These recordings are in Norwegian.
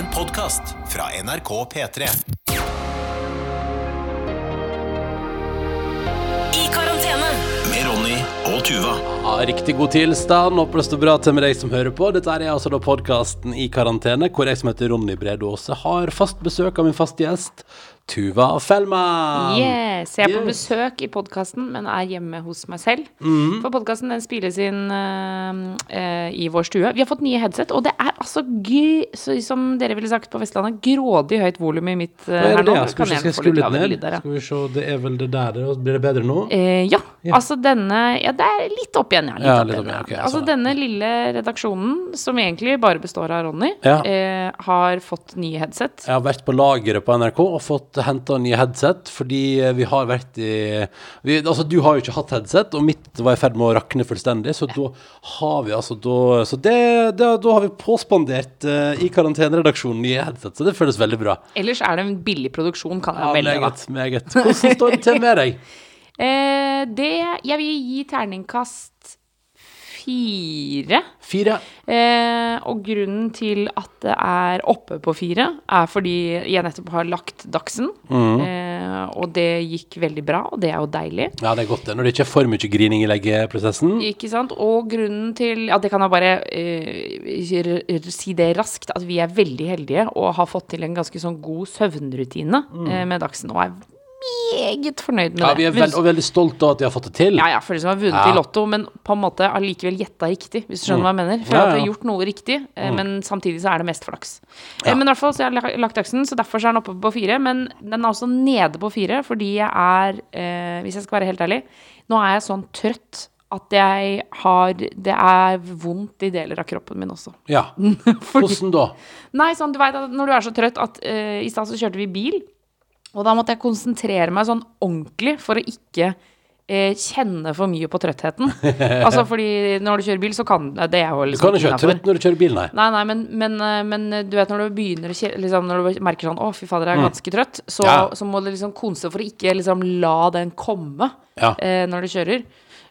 En podkast fra NRK P3. I karantene. Med Ronny og Tuva. Ja, riktig god tilstand. Håper det står bra til med deg som hører på. Dette er altså da podkasten I karantene, hvor jeg som heter Ronny Brede Aase har fast besøk av min faste gjest, Tuva Fellmann. Yes, jeg er på Yes. besøk i podkasten, men er hjemme hos meg selv. Mm. For podkasten spilles inn uh, uh, i vår stue. Vi har fått nye headset, og det er altså gøy, så, som dere ville sagt på Vestlandet, grådig høyt volum i mitt uh, Hva er her nå. det? Skal vi se, skal ned? der, ja. Skal vi se, det er vel det der. det- Blir det bedre nå? Uh, ja, Ja. altså denne Ja, det er litt opp igjen, ja. Litt Ja, opp litt igjen, opp igjen, ja. Okay, altså det. denne lille redaksjonen, som egentlig bare består av Ronny, Ja. eh, har fått nye headset. Jeg har vært på lageret på NRK og fått henta nye headset, fordi vi har vært i vi, Altså, du har jo ikke hatt headset, og mitt var i ferd med å rakne fullstendig, så da har vi altså da Så det, det, da har vi påspandert uh, i karanteneredaksjonen nye headset, så det føles veldig bra. Ellers er det en billig produksjon, kan jeg Ja, melde. meget, meget. Hvordan står det til med deg? Eh, det Jeg vil gi terningkast fire. Fire. Eh, og grunnen til at det er oppe på fire, er fordi jeg nettopp har lagt dagsen. Mm. Eh, og det gikk veldig bra, og det er jo deilig. Ja, det er godt det. Når det ikke er for mye grining i leggeprosessen. Ikke sant? Og grunnen til Ja, det kan jeg bare eh, si det raskt, at vi er veldig heldige og har fått til en ganske sånn god søvnrutine eh, med dagsen, og er meget fornøyd med det. Ja, vi er veld, og veldig stolte av at vi har fått det til. Ja, ja, føles som å ha vunnet Ja. i Lotto, men på en måte allikevel gjetta riktig, hvis du skjønner hva jeg mener. For Ja, at vi har gjort noe riktig, mm. men samtidig så er det mest flaks. Ja. Eh, Men i hvert fall så har jeg la- lagt aksen, så derfor så er den oppe på fire. Men den er også nede på fire, fordi jeg er, eh, hvis jeg skal være helt ærlig, nå er jeg sånn trøtt at jeg har Det er vondt i deler av kroppen min også. Ja. Hvordan da? nei, sånn, du vet at når du er så trøtt at eh, I stad så kjørte vi bil, og da måtte jeg konsentrere meg sånn ordentlig for å ikke eh, kjenne for mye på trøttheten. altså fordi når du kjører bil, så kan det er jo Du liksom kan ikke være trøtt når du kjører bil, nei. Nei, nei, men, men, eh, men eh, du vet når du begynner å kjøre liksom, Når du merker sånn Å, fy fader, jeg er ganske trøtt. Så, Mm. Ja. så må du liksom konse for å ikke liksom la den komme Ja. eh, når du kjører.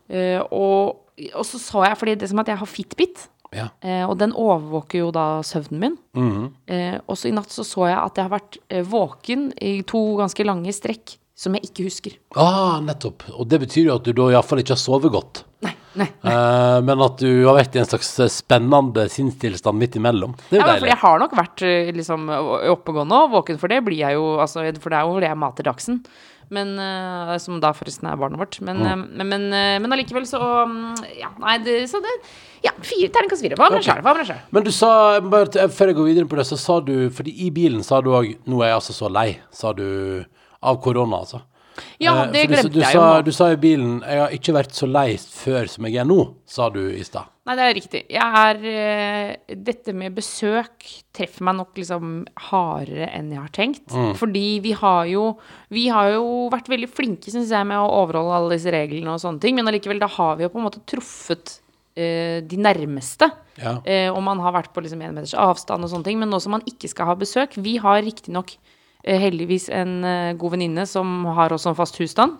Eh, og, og så så jeg Fordi det er som at jeg har Fitbit. Ja. Eh, og den overvåker jo da søvnen min. Mhm. Eh, også i natt så så jeg at jeg har vært eh, våken i to ganske lange strekk som jeg ikke husker. Ah, nettopp. Og det betyr jo at du da iallfall ikke har sovet godt. Nei, nei. Eh, men at du har vært i en slags spennende sinnstilstand midt imellom. Det er jo ja, deilig. jeg har nok vært eh, liksom oppegående og våken for det blir jeg jo, altså, for det er jo det jeg mater dagsen. Men, eh, som da forresten er barnet vårt. Men, mm. men, men, eh, men allikevel så mm, Ja, nei, det, så det Ja, fire, terningkast fire. Hva med deg sjøl? Men du sa, bare før jeg går videre på det, så sa du Fordi i bilen sa du òg 'Nå er jeg altså så lei', sa du. Av korona, altså. Ja, Eh, det glemte du, du jeg sa, jo nå. Du sa i bilen 'Jeg har ikke vært så lei før som jeg er nå', sa du i stad. Nei, det er riktig. Er eh, Dette med besøk treffer meg nok liksom hardere enn jeg har tenkt. Mm. Fordi vi har jo Vi har jo vært veldig flinke, syns jeg, med å overholde alle disse reglene og sånne ting, men allikevel, da har vi jo på en måte truffet eh, de nærmeste. Ja. Og man har vært på liksom en meters avstand og sånne ting. Men nå som man ikke skal ha besøk Vi har riktignok eh, heldigvis en eh, god venninne som har også en fast husstand.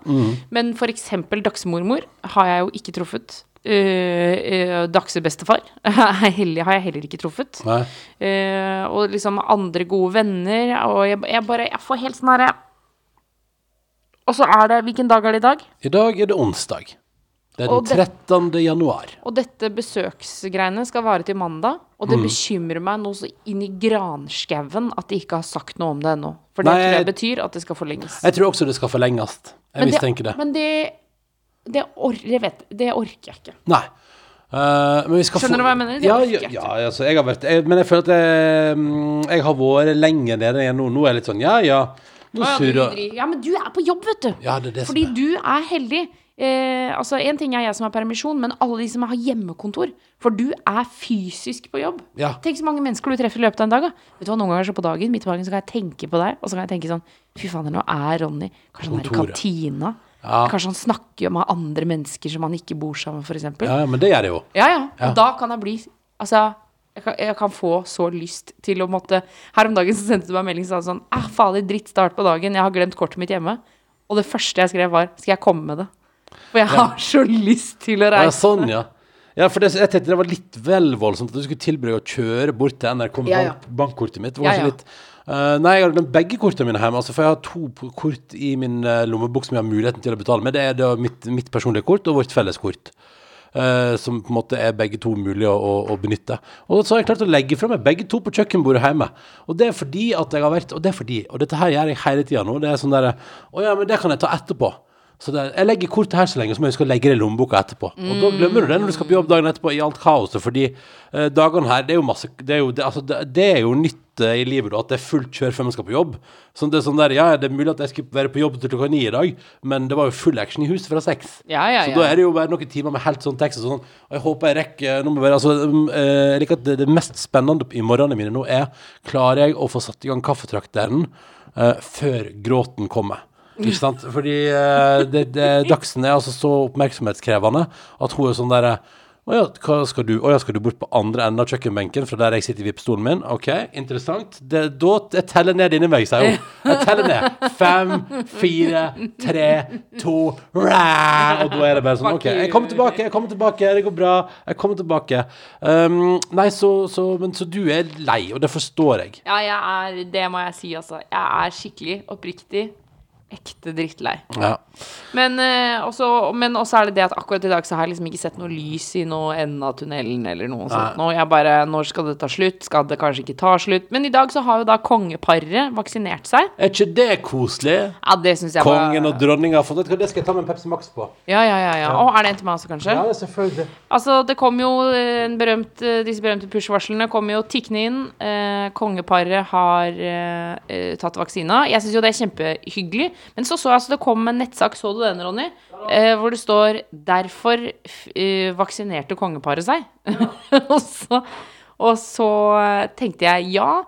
Men for eksempel dagsmormor har jeg jo ikke truffet. Uh, er heldig, har jeg heller ikke truffet. Eh, og liksom andre gode venner. Og jeg, jeg bare Jeg får helt sånn herre Og så er det Hvilken dag er det i dag? I dag er det onsdag. Det er den 13. det- 13. januar. Og dette besøksgreiene skal vare til mandag. Og Mm. det bekymrer meg noe så inn i granskauen at de ikke har sagt noe om det ennå. For det Nei, tror jeg betyr at det skal forlenges. Jeg tror også det skal forlenges. Jeg Men mistenker det. Men det det, or jeg vet, det orker jeg ikke. Nei. Uh, men vi skal Skjønner du hva jeg mener? Ja, ja, ja altså, jeg har vært jeg, Men jeg føler at jeg, mm, jeg har vært lenge nede igjen nå. Nå er jeg litt sånn ja, ja. Nå ja, surrer ja, men du er på jobb, vet du. Ja, det er det som Fordi er. du er heldig. Eh, altså, En ting er jeg som har permisjon, men alle de som har hjemmekontor. For du er fysisk på jobb. Ja. Tenk så mange mennesker du treffer i løpet av en dag. Da. Vet du hva, Noen ganger så på dagen midt på dagen så kan jeg tenke på deg, og så kan jeg tenke sånn Fy fader, nå er Ronny Kanskje han er i kantina? Ja. Kanskje han snakker med andre mennesker som han ikke bor sammen med, f.eks. Ja. Ja, men det gjør det jo. ja, Ja. Og da kan jeg bli Altså, jeg kan, jeg kan få så lyst til å måtte Her om dagen så sendte du meg en melding som sa sånn Æh, fader, drittstart på dagen, jeg har glemt kortet mitt hjemme. Og det første jeg skrev, var Skal jeg komme med det? For jeg har så lyst til å Ja, reise. sånn, ja. Ja, for det, jeg tenkte det var litt vel voldsomt at du skulle tilbringe å kjøre bort til NRK med Ja, ja. bank, bankkortet mitt. Det var Ja, ja. litt Uh, Nei, jeg har glemt begge kortene mine hjemme. Altså, for jeg har to kort i min uh, lommebok som jeg har muligheten til å betale med. Det er da mitt, mitt personlige kort og vårt felles kort. Uh, som på en måte er begge to mulige å, å benytte. Og så har jeg klart å legge fra meg begge to på kjøkkenbordet hjemme. Og det er fordi at jeg har vært Og det er fordi, og dette her gjør jeg hele tida nå, det er sånn derre Å ja, men det kan jeg ta etterpå. Så det, jeg legger kortet her så lenge, så må jeg huske å legge det i lommeboka etterpå. Og da glemmer du det når du skal på jobb dagen etterpå i alt kaoset, fordi eh, dagene her, det er jo masse Det er jo, det, altså, det, det er jo nytt eh, i livet da, at det er fullt kjør før man skal på jobb. Så det er sånn der, ja, det er mulig at jeg skulle være på jobb til klokka ni i dag, men det var jo full action i huset fra seks. Ja, ja, Så ja. da er det jo bare noen timer med helt sånn tekst og sånn. Og jeg håper jeg rekker nå må være, altså, um, eh, Jeg liker at det, det mest spennende i morgenene mine nå er Klarer jeg å få satt i gang kaffetrakteren uh, før gråten kommer? Ikke sant? Fordi uh, det, det, Dagsen er altså så oppmerksomhetskrevende at hun er sånn derre å ja, skal du? Å ja, skal du bort på andre enden av kjøkkenbenken fra der jeg sitter i vippestolen min? OK, interessant. Det, da Jeg teller ned inni meg, sier hun. Jeg teller ned. Fem, fire, tre, to rah! Og da er det bare sånn OK, jeg kommer tilbake, jeg kommer tilbake, det går bra. Jeg kommer tilbake. Um, nei, så, så Men så du er lei, og det forstår jeg. Ja, jeg er Det må jeg si, altså. Jeg er skikkelig, oppriktig, ekte drittlei. Ja. Men eh, også, men også er det det at akkurat i dag så har jeg liksom ikke sett noe lys i noe enden av tunnelen eller noe sånt. Nå jeg bare Når skal det ta slutt? Skal det kanskje ikke ta slutt? Men i dag så har jo da kongeparet vaksinert seg. Er ikke det koselig? Ja, det synes jeg Kongen var og dronninga har fått Det skal jeg ta med en Pepsi Max på. Ja, ja, ja. ja. Å, er det en til meg også, kanskje? Ja, det er selvfølgelig. Altså, det kom jo eh, en berømt, eh, disse berømte push-varslene kom jo tikkende inn. Eh, kongeparet har eh, eh, tatt vaksina. Jeg syns jo det er kjempehyggelig. Men så så jeg altså det kom en nettsak, så du den, Ronny? Eh, hvor det står 'Derfor eh, vaksinerte kongeparet seg'. og, så, og så eh, tenkte jeg ja.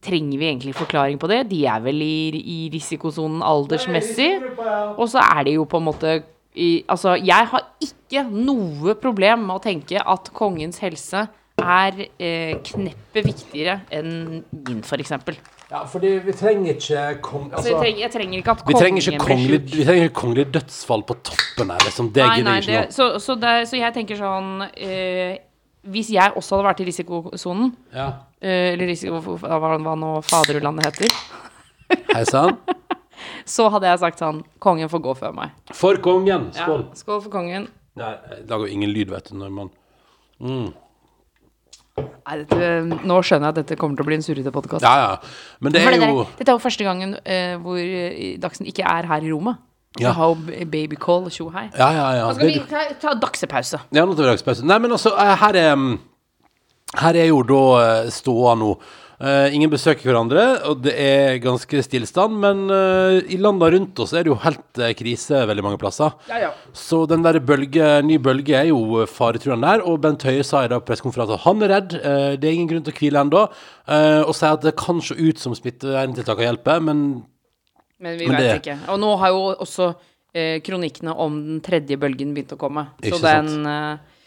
Trenger vi egentlig forklaring på det? De er vel i, i risikosonen aldersmessig. Og så er det jo på en måte i, Altså, jeg har ikke noe problem med å tenke at kongens helse er eh, kneppet viktigere enn min, f.eks. Altså, Ja, fordi vi trenger ikke kong... jeg, trenger, jeg trenger ikke at Vi trenger ikke blir kongelig, sjuk. vi trenger ikke kongelig dødsfall på toppen her, liksom. Det gidder jeg ikke nå. så, så, det, så jeg tenker sånn eh, Hvis jeg også hadde vært i risikosonen, Ja. eh, eller risiko, hva, hva nå faderullandet heter, Hei sann. så hadde jeg sagt sånn Kongen får gå før meg. For kongen! Ja, Skål. skål for kongen. Nei, det lager jo ingen lyd, vet du, når man Nei, dette, nå skjønner jeg at dette kommer til å bli en surrete podkast. Ja, ja. Men det er det jo der, dette er jo første gangen uh, hvor eh, Dagsen ikke er her i rommet. Ja. b- babycall og tjo hei. Ja, ja, ja. Nå skal vi ta, ta dagsepause. ja, nå tar vi dagspause. Nei, men altså, eh, her er mm, Her er jo da eh, ståa nå. Eh, ingen besøker hverandre, og det er ganske stillstand. Men uh, i landa rundt oss er det jo helt uh, krise veldig mange plasser. Så den der bølge, ny bølge er jo faretruende der. Og Bent Høie sa i dag på pressekonferansen at han er redd. det er ingen grunn til å hvile ennå. og sier at det kan se ut som smitteverntiltakene hjelper, men Men vi Men vet ikke. Og nå har jo også kronikkene om den tredje bølgen begynt å komme. Så Ikke sant. den eh,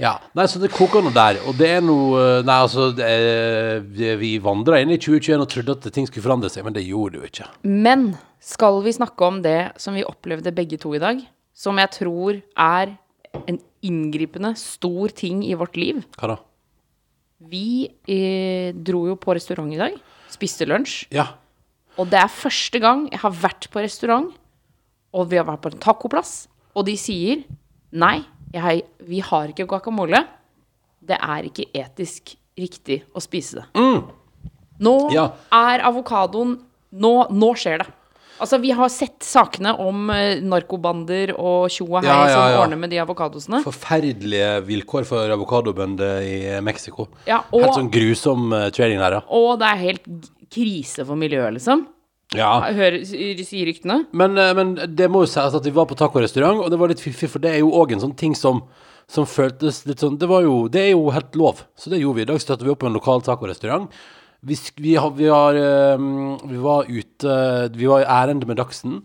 Ja, nei, så det koker noe der, og det er noe Nei, altså, er, vi vandra inn i 2021 og trodde at ting skulle forandre seg, men det gjorde det jo ikke. Men skal vi snakke om det som vi opplevde begge to i dag? Som jeg tror er en inngripende, stor ting i vårt liv. Hva da? Vi eh, dro jo på restaurant i dag. Spiste lunsj. Ja. Og det er første gang jeg har vært på restaurant, og vi har vært på en tacoplass, og de sier nei, jeg, vi har ikke guacamole. Det er ikke etisk riktig å spise det. Nå Ja. er avokadoen nå, nå skjer det. Altså, vi har sett sakene om eh, narkobander og tjo og hei Ja, ja, som ordner med de avokadosene. Forferdelige vilkår for avokadobønder i Mexico. Ja, og- Helt sånn grusom training trading der, ja. Og det er helt krise for miljøet, liksom. Ja. Hører, sier ryktene. Men, eh, men det må jo sies at vi var på tacorestaurant, og det var litt fiffig, for det er jo òg en sånn ting som, som føltes litt sånn det, var jo, det er jo helt lov, så det gjorde vi. I dag støtter vi opp på en lokal tacorestaurant. Vi, vi, har, vi, har, eh, vi var ute Vi var i ærend med Dagsen,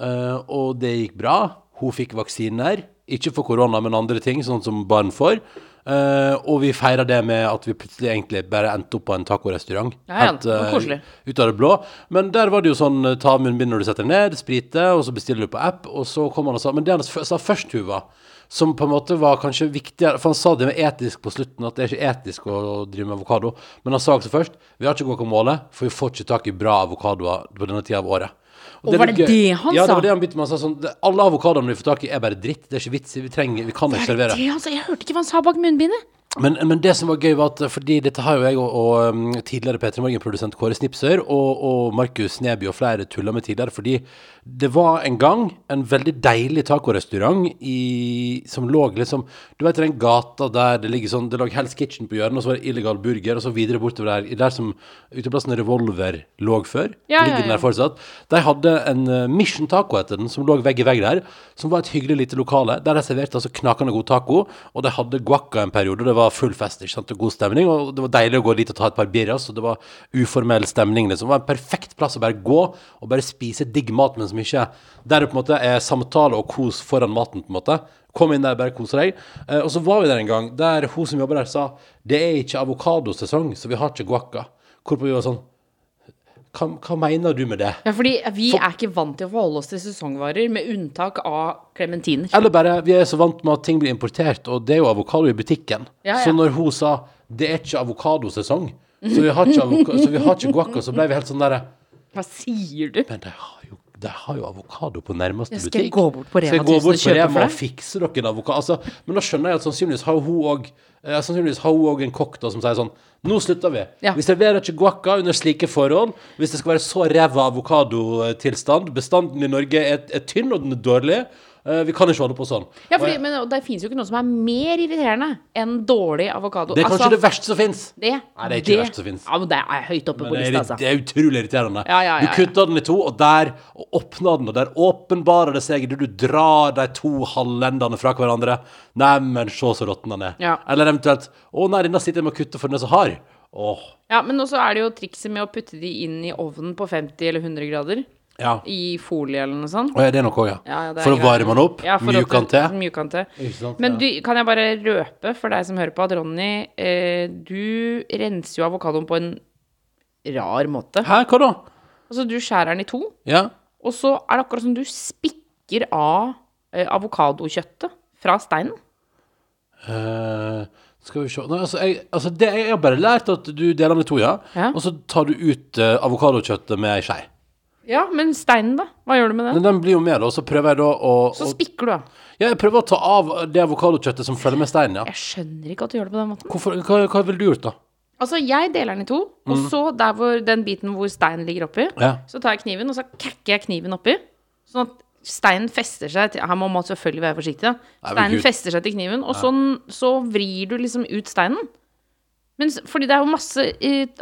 eh, og det gikk bra. Hun fikk vaksiner. Ikke for korona, men andre ting, sånn som barn får. Eh, og vi feira det med at vi plutselig egentlig bare endte opp på en tacorestaurant. Ja, ja, Helt, det var eh, koselig. ut av det blå. Men der var det jo sånn eh, ta munnbind når du setter deg ned, sprite, og så bestiller du på app, og så kom han og sa Men det han sa først, Huva, som på en måte var kanskje viktigere For han sa det med etisk på slutten, at det er ikke etisk å drive med avokado. Men han sa også først vi har ikke guacamole, for vi får ikke tak i bra avokadoer på denne tida av året. Og er var litt det det han sa? ja, det var det han begynte med. Han sa sånn Alle avokadoene vi får tak i, er bare dritt. Det er ikke vits i. Vi trenger Vi kan ikke servere. Det, han sa. jeg hørte ikke hva han sa bak munnbindet. Men, men det som var gøy, var at fordi dette har jo jeg og, og um, tidligere P3 Morgen-produsent Kåre Snipsør og, og Markus Neby og flere tulla med tidligere, fordi det var en gang en veldig deilig tacorestaurant i, som lå liksom Du vet den gata der det ligger sånn Det lå Hell's Kitchen på hjørnet, og så var det Illegal Burger, og så videre bortover der, der som uteplassen Revolver lå før. Ja, ligger den der fortsatt. De hadde en uh, Mission Taco etter den, som lå vegg i vegg der, som var et hyggelig lite lokale, der de serverte altså knakende god taco, og de hadde guacca en periode, det var full fest, ikke sant, og god stemning, og det var deilig å gå dit og ta et par birras, og det var uformell stemning, liksom. Det var en perfekt plass å bare gå og bare spise digg mat, men som ikke Der det på en måte er samtale og kos foran maten, på en måte. Kom inn der, bare kose deg. Eh, og så var vi der en gang, der hun som jobber der, sa det er ikke avokadosesong, så vi har ikke guacca. Hvorpå vi var sånn hva, hva mener du med det? Ja, fordi vi er ikke vant til å forholde oss til sesongvarer, med unntak av klementiner. Eller bare vi er så vant med at ting blir importert, og det er jo avokado i butikken. Ja, ja. Så når hun sa det er ikke avokadosesong, så vi har ikke, avoka så vi har ikke guacca, så ble vi helt sånn derre Hva sier du? Men de har de har jo avokado på nærmeste butikk. skal jeg gå bort på Rema jeg 1000 og kjøpe Rema for deg? fikse dere en avokado? Altså, men da skjønner jeg at sannsynligvis har hun òg eh, Sannsynligvis har hun òg en kokk da som sier sånn Nå slutter vi. Ja. Vi serverer ikke guacca under slike forhold. Hvis det skal være så ræva avokadotilstand Bestanden i Norge er, er tynn, og den er dårlig. Eh, vi kan ikke holde på sånn. Ja, fordi, men det finnes jo ikke noe som er mer irriterende enn dårlig avokado. det er kanskje Altså, det verste som fins. det, Nei, det er ikke det verste som finnes. Ja, men det er høyt oppe på Men det lista, altså. det er utrolig irriterende. Ja, ja, ja, Du kutter den i to, og der og åpner den, og der åpenbarer det seg Du, du drar de to halvendene fra hverandre. Neimen, se så råtten den er. Ja. Eller eventuelt Å nei, denne sitter jeg med å kutte, for den er så hard. Åh. Ja, men også er det jo trikset med å putte de inn i ovnen på 50 eller 100 grader. Ja. I folie eller noe sånt. Og ja, det noe òg, ja? Ja, ja, det er For å greit. varme den opp? Ja, for Mjuke den til? Mjuke han til. Ikke sant? Men ja. du, kan jeg bare røpe for deg som hører på, at Ronny, eh, du renser jo avokadoen på en rar måte. Hæ, hva da? Altså, du skjærer den i to, Ja? og så er det akkurat som du spikker av eh, avokadokjøttet fra steinen. Eh, skal vi se Nei, altså, jeg, altså det, jeg har bare lært at du deler den i to, ja. Ja. Og så tar du ut uh, avokadokjøttet med ei skje. Ja, men steinen, da? Hva gjør du med den? Men den blir jo med, da. Og så prøver jeg da å, Så å spikker du av. Ja, jeg prøver å ta av det avokadokjøttet som følger med steinen, ja. Jeg skjønner ikke at du gjør det på den måten. Hvorfor, hva, hva ville du gjort, da? Altså, jeg deler den i to, og så der hvor den biten hvor steinen ligger oppi, Ja. så tar jeg kniven, og så kakker jeg kniven oppi, sånn at steinen fester seg til Her må man selvfølgelig være forsiktig, da. Nei, men Steinen Gud. fester seg til kniven, og sånn, så vrir du liksom ut steinen. Men, fordi det er jo masse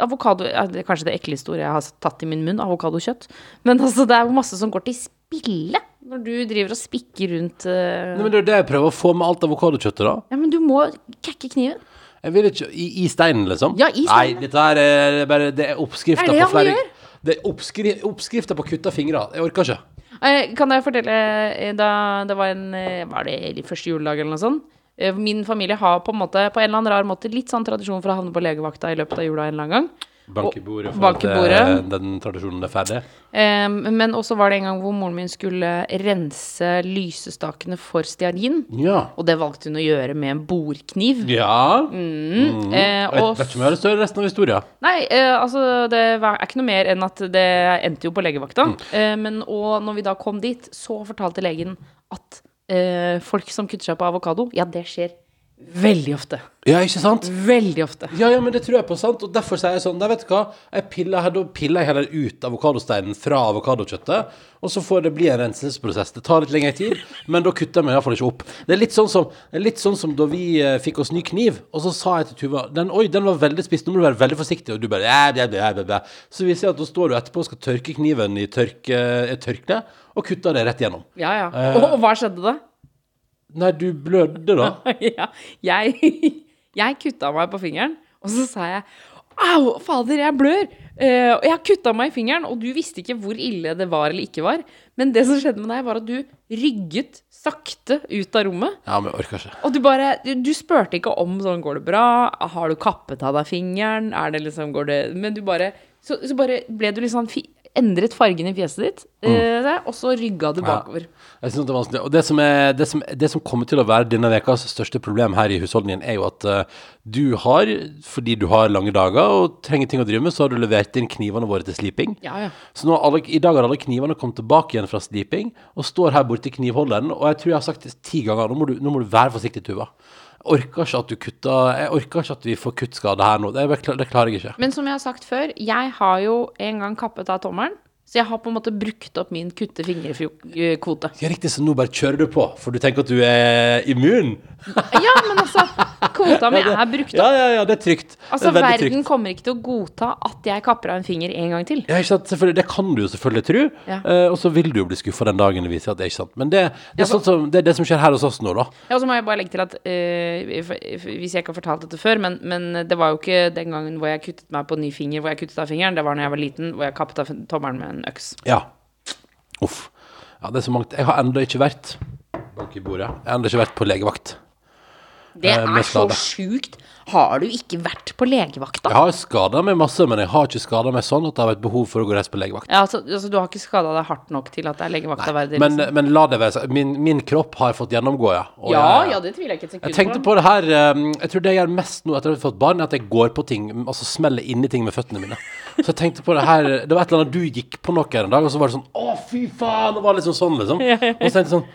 avokado Det er kanskje det ekleste ordet jeg har tatt i min munn, avokadokjøtt. Men altså, det er jo masse som går til spille når du driver og spikker rundt uh... Nei, men Det er jo det jeg prøver å få med alt avokadokjøttet, da. Ja, men du må kakke kniven. Jeg vil ikke I, i steinen, liksom? Ja, i steinen. Nei, dette her er bare Det er det på flere gjør. Det er oppskri, oppskrifta på kutta fingre. Jeg orker ikke. Eh, Kan jeg fortelle eh, Da det var en Var det første juledag eller noe sånt? Eh, Min familie har på en måte På en eller annen rar måte litt sånn tradisjon for å havne på legevakta i løpet av jula en eller annen gang. Bank i bordet for at eh, den tradisjonen er ferdig. Um, Men også var det en gang hvor moren min skulle rense lysestakene for stearin. Ja. Og det valgte hun å gjøre med en bordkniv. Ja. Mm. Mm. Jeg og vet ikke om jeg har lyst til å høre resten av historien. Nei, uh, altså det var, er ikke noe mer enn at det endte jo på legevakta. Mm. Uh, men og når vi da kom dit, så fortalte legen at folk som kutter seg på avokado, ja, det skjer veldig ofte. Ja, ikke sant? Veldig ofte. Ja, ja, men det tror jeg på, sant? Og derfor sier jeg sånn, nei, vet du hva, jeg piller, da piller jeg heller ut avokadosteinen fra avokadokjøttet, og så får det bli en renselsesprosess. Det tar litt lengre tid, men da kutter jeg meg i hvert fall ikke opp. Det er litt sånn som, litt sånn som da vi eh, fikk oss ny kniv, og så sa jeg til Tuva, den, oi, den var veldig spiss, nå må du være veldig forsiktig, og du bare, ja, ja, ja, ja, ja. Så viser jeg at da står du etterpå og skal tørke kniven i tørke, et tørkle, og kutter det rett igjennom. Ja, ja. Eh. Og, og hva skjedde da? Nei, du blødde da. ja, jeg, jeg kutta meg på fingeren, og så sa jeg Au, fader, jeg blør! Eh, og jeg kutta meg i fingeren, og du visste ikke hvor ille det var eller ikke var. Men det som skjedde med deg, var at du rygget sakte ut av rommet. Ja, men jeg orker ikke. Og du bare Du, du spurte ikke om sånn Går det bra? Har du kappet av deg fingeren? Er det liksom Går det Men du bare Så, så bare ble du litt sånn endret fargen i fjeset ditt, eh, og så rygga du bakover. Jeg synes det er vanskelig. Og det som, er, det, som, det som kommer til å være denne ukas største problem her i husholdningen, er jo at uh, du har, fordi du har lange dager og trenger ting å drive med, så har du levert inn knivene våre til sliping. Ja, ja. Så alle, i dag har alle knivene kommet tilbake igjen fra sliping, og står her borte i knivholderen. Og jeg tror jeg har sagt det ti ganger, nå må du, nå må du være forsiktig, Tuva. Orker ikke at du kutter Jeg orker ikke at vi får kuttskade her nå. Det, det klarer jeg ikke. Men som jeg har sagt før, jeg har jo en gang kappet av tommelen. Så jeg har på en måte brukt opp min kutte fingerkvote. Ja, riktig, så nå bare kjører du på, for du tenker at du er immun? Ja, men altså, kvota mi er brukt opp. ja, ja, ja, det er trygt. Altså, er verden trygt. kommer ikke til å godta at jeg kapper av en finger en gang til. Ja, ikke sant? Selvfølgelig, det kan du jo selvfølgelig tro, Ja. uh, og så vil du jo bli skuffa den dagen det viser at det er ikke sant. Men det, det, er sånn som, det det som skjer her hos oss nå, da. Ja, og så må jeg bare legge til at if- Hvis jeg ikke har fortalt dette før, men, men det var jo ikke den gangen hvor jeg kuttet meg på ny finger, hvor jeg kuttet av fingeren. Det var når jeg var liten, hvor jeg kappet av tommelen med en øks. Ja. Uff. Ja, det er så mangt. Jeg har ennå ikke vært Bank i bordet. Jeg har ennå ikke vært på legevakt. Det Eh, med er så skade. sjukt. Har du ikke vært på legevakta? Jeg har skada meg masse, men jeg har ikke skada meg sånn at det har vært behov for å gå reise på legevakt. Ja, altså, altså, du har ikke skada deg hardt nok til at det er legevakta verdig? Men, liksom. men la det være Min, min kropp har fått gjennomgå, ja. Og ja, jeg- ja, det tviler jeg ikke et sekund Jeg tenkte på det her eh, Jeg tror det jeg gjør mest nå etter at jeg har fått barn, er at jeg går på ting, altså smeller inn i ting med føttene mine. Så jeg tenkte på det her Det var et eller annet du gikk på noe her en dag, og så var det sånn Å, fy faen! Det var liksom sånn, liksom. Og så tenkte jeg sånn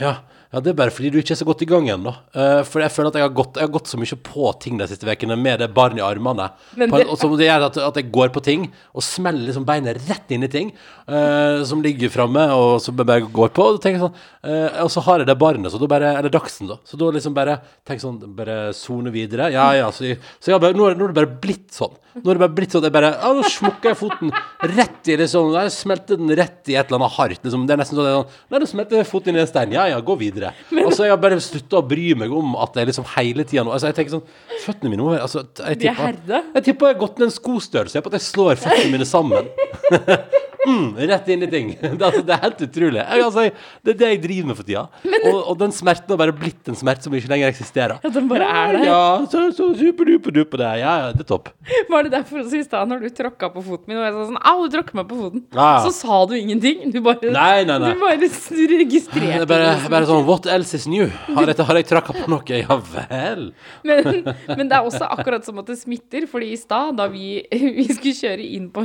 Ja. Ja, Det er bare fordi du ikke er så godt i gang ennå. Uh, for jeg føler at jeg har, gått, jeg har gått så mye på ting de siste ukene med det barnet i armene. Men På, og så det gjør at, at jeg går på ting og smeller liksom beinet rett inn i ting uh, som ligger framme, og så bare går på. Og, sånn, uh, og så har jeg det barnet, så da bare Eller Dagsen, da. Så da liksom bare tenk sånn Bare sone videre. Ja, ja. Så, jeg- så jeg bare, nå, er, nå er det bare blitt sånn. Nå er det bare blitt sånn at jeg bare Ja, nå smukker jeg foten rett i liksom Jeg smelter den rett i et eller annet hardt. Liksom. Det er nesten sånn, det er sånn Nei, nå smelter foten inn i en stein. Ja, ja, gå videre. Og så har jeg bare slutta å bry meg om at det er liksom hele tida nå Altså, jeg tenker sånn Føttene mine må altså, jeg De er tipper- herda. jeg tipper jeg har gått ned en skostørrelse på at jeg slår føttene mine sammen. mm, rett inn i ting. Det, altså, det er helt utrolig. Jeg, altså, jeg, det er det jeg driver med for tida. Og, og den smerten har bare blitt en smerte som ikke lenger eksisterer. Ja, den bare er der. Ja, så, så superduperduper det. Ja, ja, det er topp. Var det derfor også i stad, når du tråkka på foten min, og jeg sa sånn Au, du tråkker meg på foten. Ja, ja. Så sa du ingenting. Du bare, Nei, nei, nei. Du bare registrerte Det bare, bare sånn What else is new? Har jeg, har jeg tråkka på noe? Ja vel. Men, men det er også akkurat som at det smitter, fordi i stad, da vi, vi skulle kjøre inn på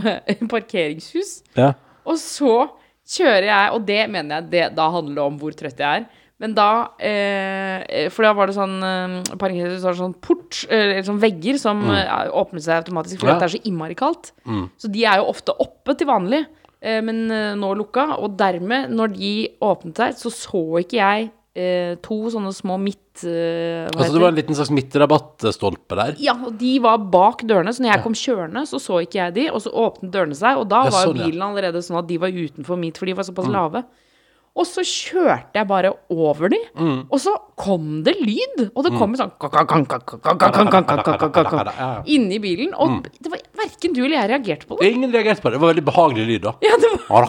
parkeringshus, Ja. Og så kjører jeg, og det mener jeg, det, da handler det om hvor trøtt jeg er. Men da eh, For da var det sånn eh, Parkeringshus var det sånn port, eh, eller sånn vegger, som eh, åpnet seg automatisk fordi Ja. det er så innmari kaldt. Så de er jo ofte oppe til vanlig, eh, men eh, nå lukka. Og dermed, når de åpnet seg, så så ikke jeg eh, to sånne små midt... Eh, Altså det var en liten slags midtrabattstolpe der. Ja, og de var bak dørene, så når jeg kom kjørende, så så ikke jeg de, og så åpnet dørene seg, og da var jo sånn, bilen allerede sånn at de var utenfor mitt, for de var såpass lave. Og så kjørte jeg bare over de, og så kom det lyd, og det kom sånn inni bilen, og det var verken du eller jeg reagerte på det. Ingen reagerte på det. Det var veldig behagelig lyd, da. Ja, det var.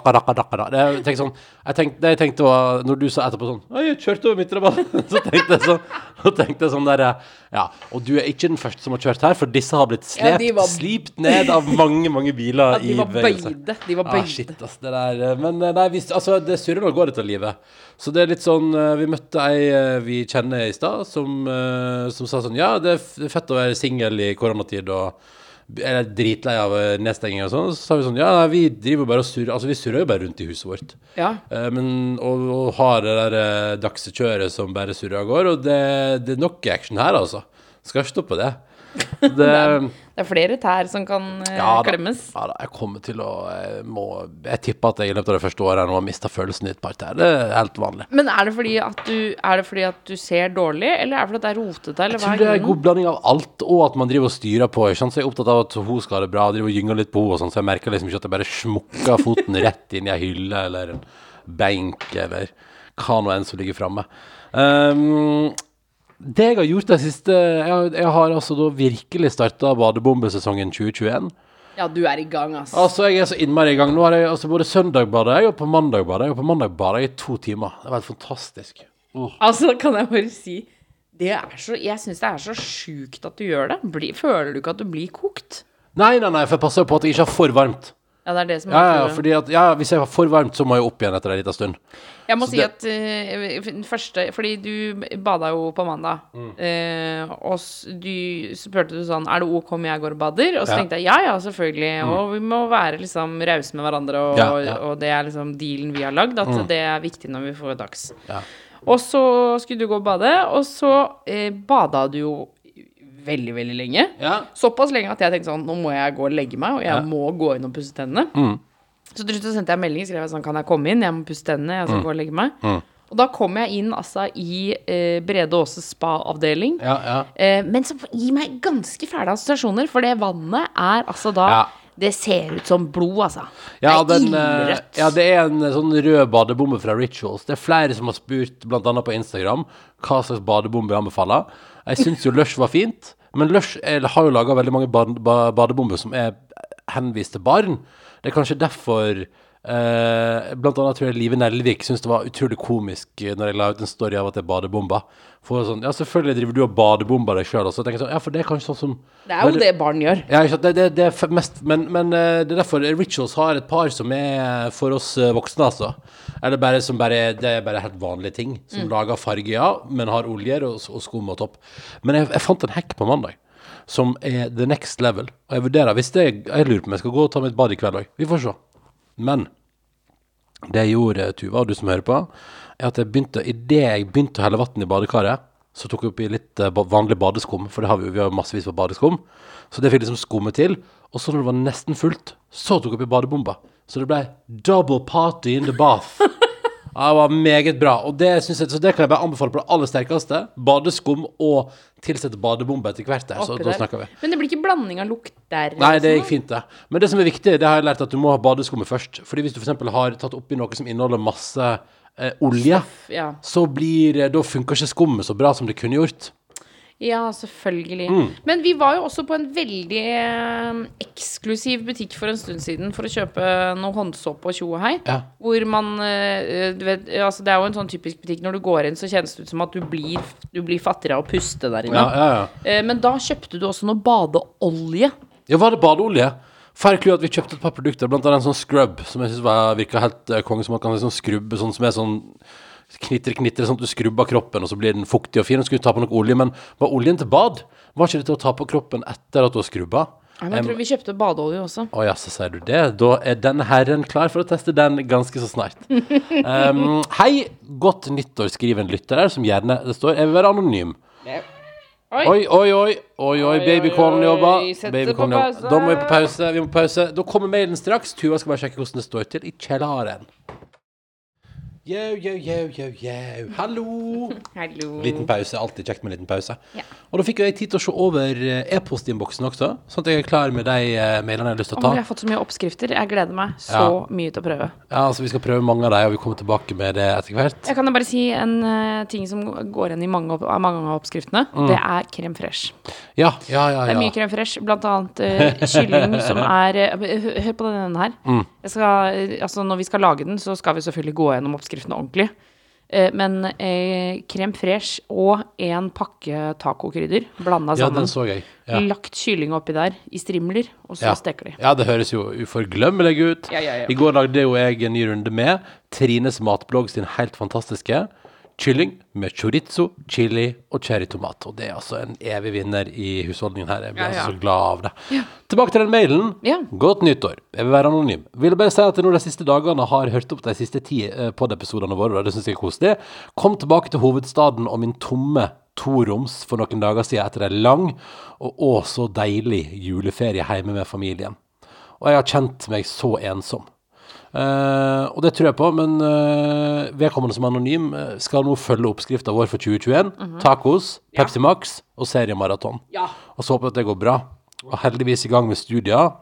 Det, jeg tenkte sånn, jeg tenkte, det jeg tenkte var Når du sa etterpå sånn «Oi, Jeg kjørte over midtrabatten', Så tenkte jeg sånn, så tenkte sånn der Ja, og du er ikke den første som har kjørt her, for disse har blitt slept, ja, var- slipt ned av mange, mange biler Ja, de var bøyde. De var Ah, bøyde. shit, ass, det der eh, Men eh, nei, vi, altså, det surrer og går dette livet. Så det er litt sånn eh, Vi møtte ei vi kjenner i stad, som, som sa sånn Ja, det det er fett å være singel i koronatid og er dritlei av eh, nedstenging og sånn. Så sa vi sånn Ja, vi driver bare og surrer Altså, vi surrer jo bare rundt i huset vårt. Ja. Uh, men og, og har det der uh, dagsekjøret som bare surrer av gårde. Og det, det er nok action her, altså. Skal ikke stoppe det. Det, Det er flere tær som kan eh, ja, da, klemmes. ja da, jeg kommer til å Jeg, må, jeg tipper at jeg i løpet av det første året nå har mista følelsen i et par tær. Det er helt vanlig. Men er det, fordi at du, er det fordi at du ser dårlig, eller er det fordi at det er rotete? Eller Jeg tror det er en god blanding av alt, og at man driver og styrer på. Ikke sant? Så jeg er opptatt av at hun skal ha det bra, driver og gynger litt på henne, sånn, så jeg merker liksom ikke at jeg bare smukker foten rett inn i ei hylle eller en benk eller hva nå enn som ligger framme. Um, det jeg har gjort det siste Jeg, har- jeg har altså da virkelig starta badebombesesongen 2021. Ja, du er i gang, ass. Altså, jeg er så innmari i gang. Nå har jeg altså både søndag bada jeg, og på mandag bada jeg, og på mandag bada jeg i to timer. Det var helt fantastisk. Oh. Altså, kan jeg bare si det er så, Jeg syns det er så sjukt at du gjør det. Bli, føler du ikke at du blir kokt? Nei, nei, nei, for jeg passer jo på at jeg ikke har for varmt. Ja, det er det som er Ja, ja, fordi at, ja, hvis jeg var for varmt, så må jeg opp igjen etter en liten stund. Jeg må Så si det- at uh, første Fordi du bada jo på mandag. Mm. Uh, og du spurte du sånn Er det ok om jeg går og bader? Og så Ja. tenkte jeg ja, ja, selvfølgelig. Og vi må være liksom rause med hverandre, og, ja. og det er liksom dealen vi har lagd. At det er viktig når vi får dags. Ja. Og så skulle du gå og bade, og så eh, bada du jo veldig, veldig lenge. Ja. Såpass lenge at jeg tenkte sånn Nå må jeg gå og legge meg, og jeg Ja. må gå inn og pusse tennene. Mm. Så til slutt sendte jeg melding skrev jeg sånn Kan jeg komme inn? Jeg må pusse tennene. Jeg skal gå og legge meg. Mm. Og da kom jeg inn altså i eh, Brede Aase spa-avdeling. Ja, ja. Eh, men som gir meg ganske fæle assosiasjoner, for det vannet er altså da Ja. Det ser ut som blod, altså. Ja, det er den, eh, ildrødt. ja, det er en eh, sånn rød badebombe fra Rituals. Det er flere som har spurt, annet på Instagram, hva slags badebombe jeg anbefaler. Jeg syns jo Lush var fint, men Lush er, har jo laga veldig mange bad, badebomber som er henvist til barn. Det er kanskje derfor eh, Blant annet tror jeg Live Nelvik syntes det var utrolig komisk eh, når jeg la ut en story av at det er badebomber. For sånn, ja, selvfølgelig driver du og badebomber deg sjøl, så tenker jeg sånn, ja, for det er kanskje sånn som Det er jo det barn gjør. ja, ikke? Det, det, det er mest Men, men eh, det er derfor Rituals har et par som er for oss eh, voksne, altså. Eller bare som bare Det er bare helt vanlige ting. Som lager farge, ja, men har oljer og, og skum og topp. Men jeg, jeg fant en hekk på mandag som er the next level. Og jeg vurderer hvis det Jeg lurer på om jeg skal gå og ta mitt bad i kveld òg. Vi får se. Men det jeg gjorde, Tuva, og du som hører på, er at jeg begynte idet jeg begynte å helle vann i badekaret, så tok jeg oppi litt eh, vanlig badeskum, for det har vi jo, vi har massevis på badeskum. Så det fikk liksom skumme til. Og så når det var nesten fullt, så tok jeg oppi badebomba. Så det ble double party in the bath. Ja, det var meget bra. Og det, synes jeg, så det kan jeg bare anbefale på det aller sterkeste. Badeskum og tilsette badebombe etter hvert. Der, så oppi da der. snakker vi. Men det blir ikke blanding av lukt der? Nei, det gikk fint, det. Men det som er viktig, det har jeg lært at du må ha badeskummet først. Fordi hvis du f.eks. har tatt oppi noe som inneholder masse eh, olje, Ja. så blir eh, Da funker ikke skummet så bra som det kunne gjort. Ja, selvfølgelig. Mm. Men vi var jo også på en veldig eh, eksklusiv butikk for en stund siden for å kjøpe noe håndsåpe og tjo og hei. Ja. Hvor man eh, du vet, altså Det er jo en sånn typisk butikk. Når du går inn, så kjennes det ut som at du blir, du blir fattigere av å puste der inne. Ja, ja, ja. Eh, men da kjøpte du også noe badeolje. ja var det badeolje? Clou at vi kjøpte et par produkter, blant annet en sånn scrub, som jeg syns virka helt konge, som man kan liksom skrubbe, sånn som er sånn Knitre, knitre, sånn at du skrubber kroppen, og så blir den fuktig og fin. Og skulle ta på noe olje, men var oljen til bad? Var ikke det til å ta på kroppen etter at du har skrubba? Nei, men jeg tror vi kjøpte badeolje også. Å ja, så sier du det. Da er denne herren klar for å teste den ganske så snart. Um, hei, godt nyttår, skriver en lytter her, som gjerne Det står 'Jeg vil være anonym'. Oi. Oi, oi, oi. oi, oi, babycallen jobber. pause. Da må vi på pause. Vi må på pause. Da kommer mailen straks. Tuva skal bare sjekke hvordan det står til i kjelleren. Yo, yo, yo, yo, yo. Hallo. Hallo. Liten pause. Alltid kjekt med en liten pause. Ja. Og da fikk jo jeg tid til å se over eh, e-postinnboksen også, sånn at jeg er klar med de eh, mailene jeg har lyst til å Å, ta. jeg har fått så mye oppskrifter. Jeg gleder meg så Ja. mye til å prøve. Ja, altså Vi skal prøve mange av de, og vi kommer tilbake med det etter hvert. Jeg kan jo bare si en eh, ting som går igjen i mange, opp, av mange av oppskriftene. Det er krem fresh. Ja, ja, ja. Det er mye ja. crème fraîche, blant annet eh, kylling som er eh, hø- Hør på denne her. Jeg skal, eh, altså når vi skal lage den, så skal vi selvfølgelig gå gjennom oppskriften ordentlig. Eh, men eh, crème fraîche og en pakke tacokrydder blanda Ja, sammen. den så jeg. Ja. Lagt kylling oppi der i strimler, og så Ja. steker de. ja, det høres jo uforglemmelig ut. Ja. I går lagde jo jeg en ny runde med Trines matblogg sin helt fantastiske kylling med chorizo, chili og cherrytomat. Og det er altså en evig vinner i husholdningen her. Jeg blir Ja, ja. altså så glad av det. Tilbake til den mailen. Ja. Godt nyttår. Jeg vil være anonym. Vil bare si at jeg nå de siste dagene har hørt opp de siste ti eh, pod-episodene våre, og det syns jeg er koselig. Kom tilbake til hovedstaden og min tomme toroms for noen dager siden etter en lang og å så deilig juleferie hjemme med familien. Og jeg har kjent meg så ensom. Eh, og det tror jeg på, men uh, vedkommende som er anonym eh, skal nå følge oppskrifta vår for 2021. Tacos, Pepsi Max og seriemaraton. Ja. Og så håper jeg at det går bra. Og heldigvis i gang med studier.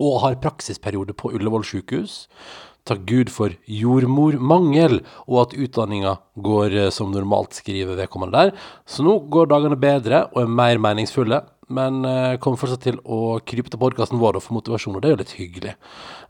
Og har praksisperiode på Ullevål sykehus. Takk Gud for jordmormangel, og at utdanninga går som normalt, skriver vedkommende der. Så nå går dagene bedre og er mer meningsfulle. Men uh, kommer fortsatt til å krype til podkasten vår og få motivasjon, og det er jo litt hyggelig.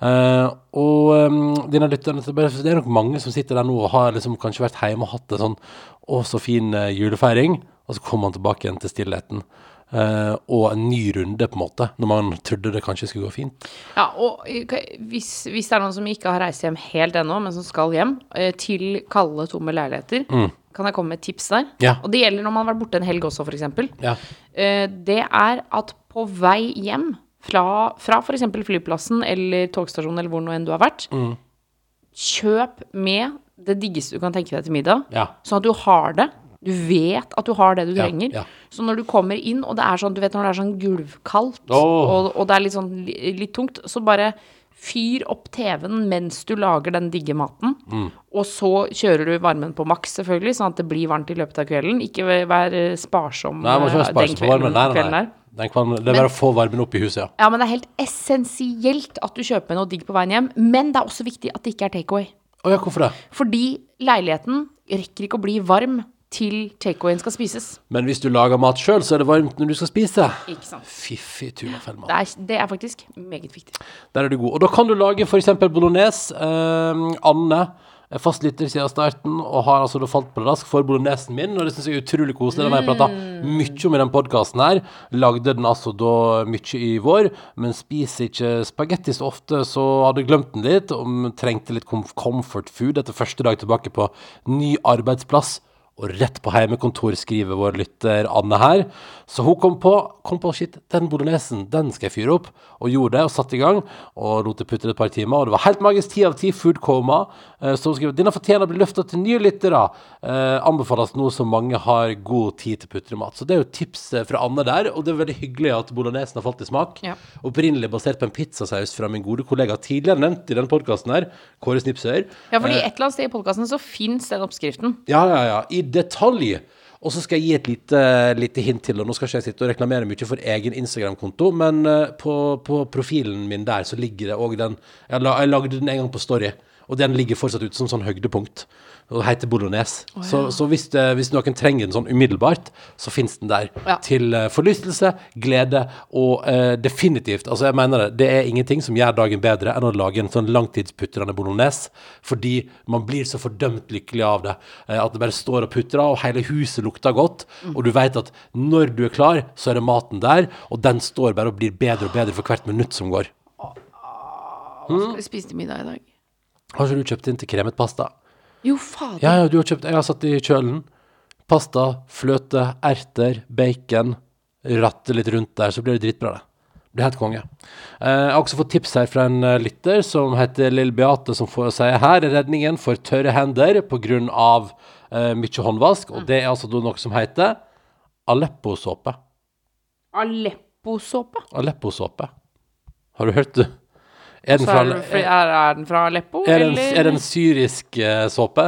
Uh, og um, dine lytterne, det er nok mange som sitter der nå og har liksom kanskje vært hjemme og hatt en sånn å, så fin julefeiring, og så kommer man tilbake igjen til stillheten. Eh, og en ny runde, på en måte, når man trodde det kanskje skulle gå fint. Ja, og hvis, hvis det er noen som ikke har reist hjem helt ennå, men som skal hjem, eh, til kalde, tomme leiligheter, kan jeg komme med et tips der? Mm. Ja. Og det gjelder når man har vært borte en helg også, eksempel. Ja. Eh, Det er at på vei hjem fra, fra f.eks. flyplassen eller togstasjonen eller hvor nå enn du har vært, Mm. kjøp med det diggeste du kan tenke deg til middag, Ja. sånn at du har det. Du vet at du har det du trenger. ja. Så når du kommer inn, og det er sånn, du vet når det er sånn gulvkaldt, oh. og, og det er litt sånn litt tungt, så bare fyr opp TV-en mens du lager den digge maten. Mm. Og så kjører du varmen på maks, selvfølgelig, sånn at det blir varmt i løpet av kvelden. Ikke vær eh, sparsom Nei, man ikke eh, sparsom på varmen. Nei, nei, kvelden der. Den kvalmen, det er bare å få varmen opp i huset, ja. Ja, men det er helt essensielt at du kjøper noe digg på veien hjem. Men det er også viktig at det ikke er takeaway. Oh, ja, hvorfor det? Fordi leiligheten rekker ikke å bli varm til takeawayen skal spises. Men hvis du lager mat sjøl, så er det varmt når du skal spise. Ikke sant. Fiffig Tuna-Fellmann. Det er, det er faktisk meget viktig. Der er du god. Og da kan du lage f.eks. bolognese. Eh, Anne er fast lytter siden starten og har altså da falt pladask for bolognesen min. Og det syns jeg er utrolig koselig. Den har jeg prata mye om i den podkasten her. Lagde den altså da mye i vår, men spiser ikke spagetti så ofte, så hadde glemt den litt. Og trengte litt com- comfort food etter første dag tilbake på ny arbeidsplass. Og rett på heimekontor skriver vår lytter Anne her. Så hun kom på, kom på shit, den bolognesen, den skal jeg fyre opp. Og gjorde det, og satte i gang. Og lot det putte et par timer. Og det var helt magisk. Ti av ti food coma. Eh, Så hun skriver denne fortjener å bli løfta til nye lyttere. Eh, anbefales nå som mange har god tid til putremat. Så det er jo tips eh, fra Anne der. Og det er veldig hyggelig at bolognesen har falt i smak. Ja. Opprinnelig basert på en pizzasaus fra min gode kollega tidligere nevnt i den podkasten her, Kåre Snipsøyer. Ja, fordi et eller annet sted i podkasten så fins den oppskriften. Ja, ja, ja. I detalj. Og så skal jeg gi et lite, lite hint til, og nå skal ikke jeg sitte og reklamere mye for egen Instagram-konto, men eh, på, på profilen min der så ligger det òg den jeg, la, jeg lagde den en gang på Story, og den ligger fortsatt ute som sånn høydepunkt. Og det heter bolognese. Så, så hvis, det, hvis noen trenger den sånn umiddelbart, så fins den der. Ja. Til eh, forlystelse, glede og uh, definitivt Altså, jeg mener det, det er ingenting som gjør dagen bedre enn å lage en sånn langtidsputrende bolognese, fordi man blir så fordømt lykkelig av det. Uh, at det bare står og putrer, og hele huset lukter godt. Og du vet at når du er klar, så er det maten der, og den står bare og blir bedre og bedre for hvert minutt som går. Hva skal vi spise til middag i dag? Har ikke du kjøpt inn til kremet pasta? Jo, fader. Ja, ja, du har kjøpt Jeg har satt i kjølen. Pasta, fløte, erter, bacon. Ratte litt rundt der, så blir det dritbra, det. Blir helt konge. Eh, jeg har også fått tips her fra en eh, lytter som heter Lill Beate, som får si her er redningen for tørre hender pga. Uh, mye håndvask. Og det er altså noe som heter Aleppo-såpe. Aleppo-såpe. Aleppo-såpe. Har du hørt det? Er den fra, er, det- er, er den fra Aleppo, er det en, eller? er det en syrisk uh, såpe?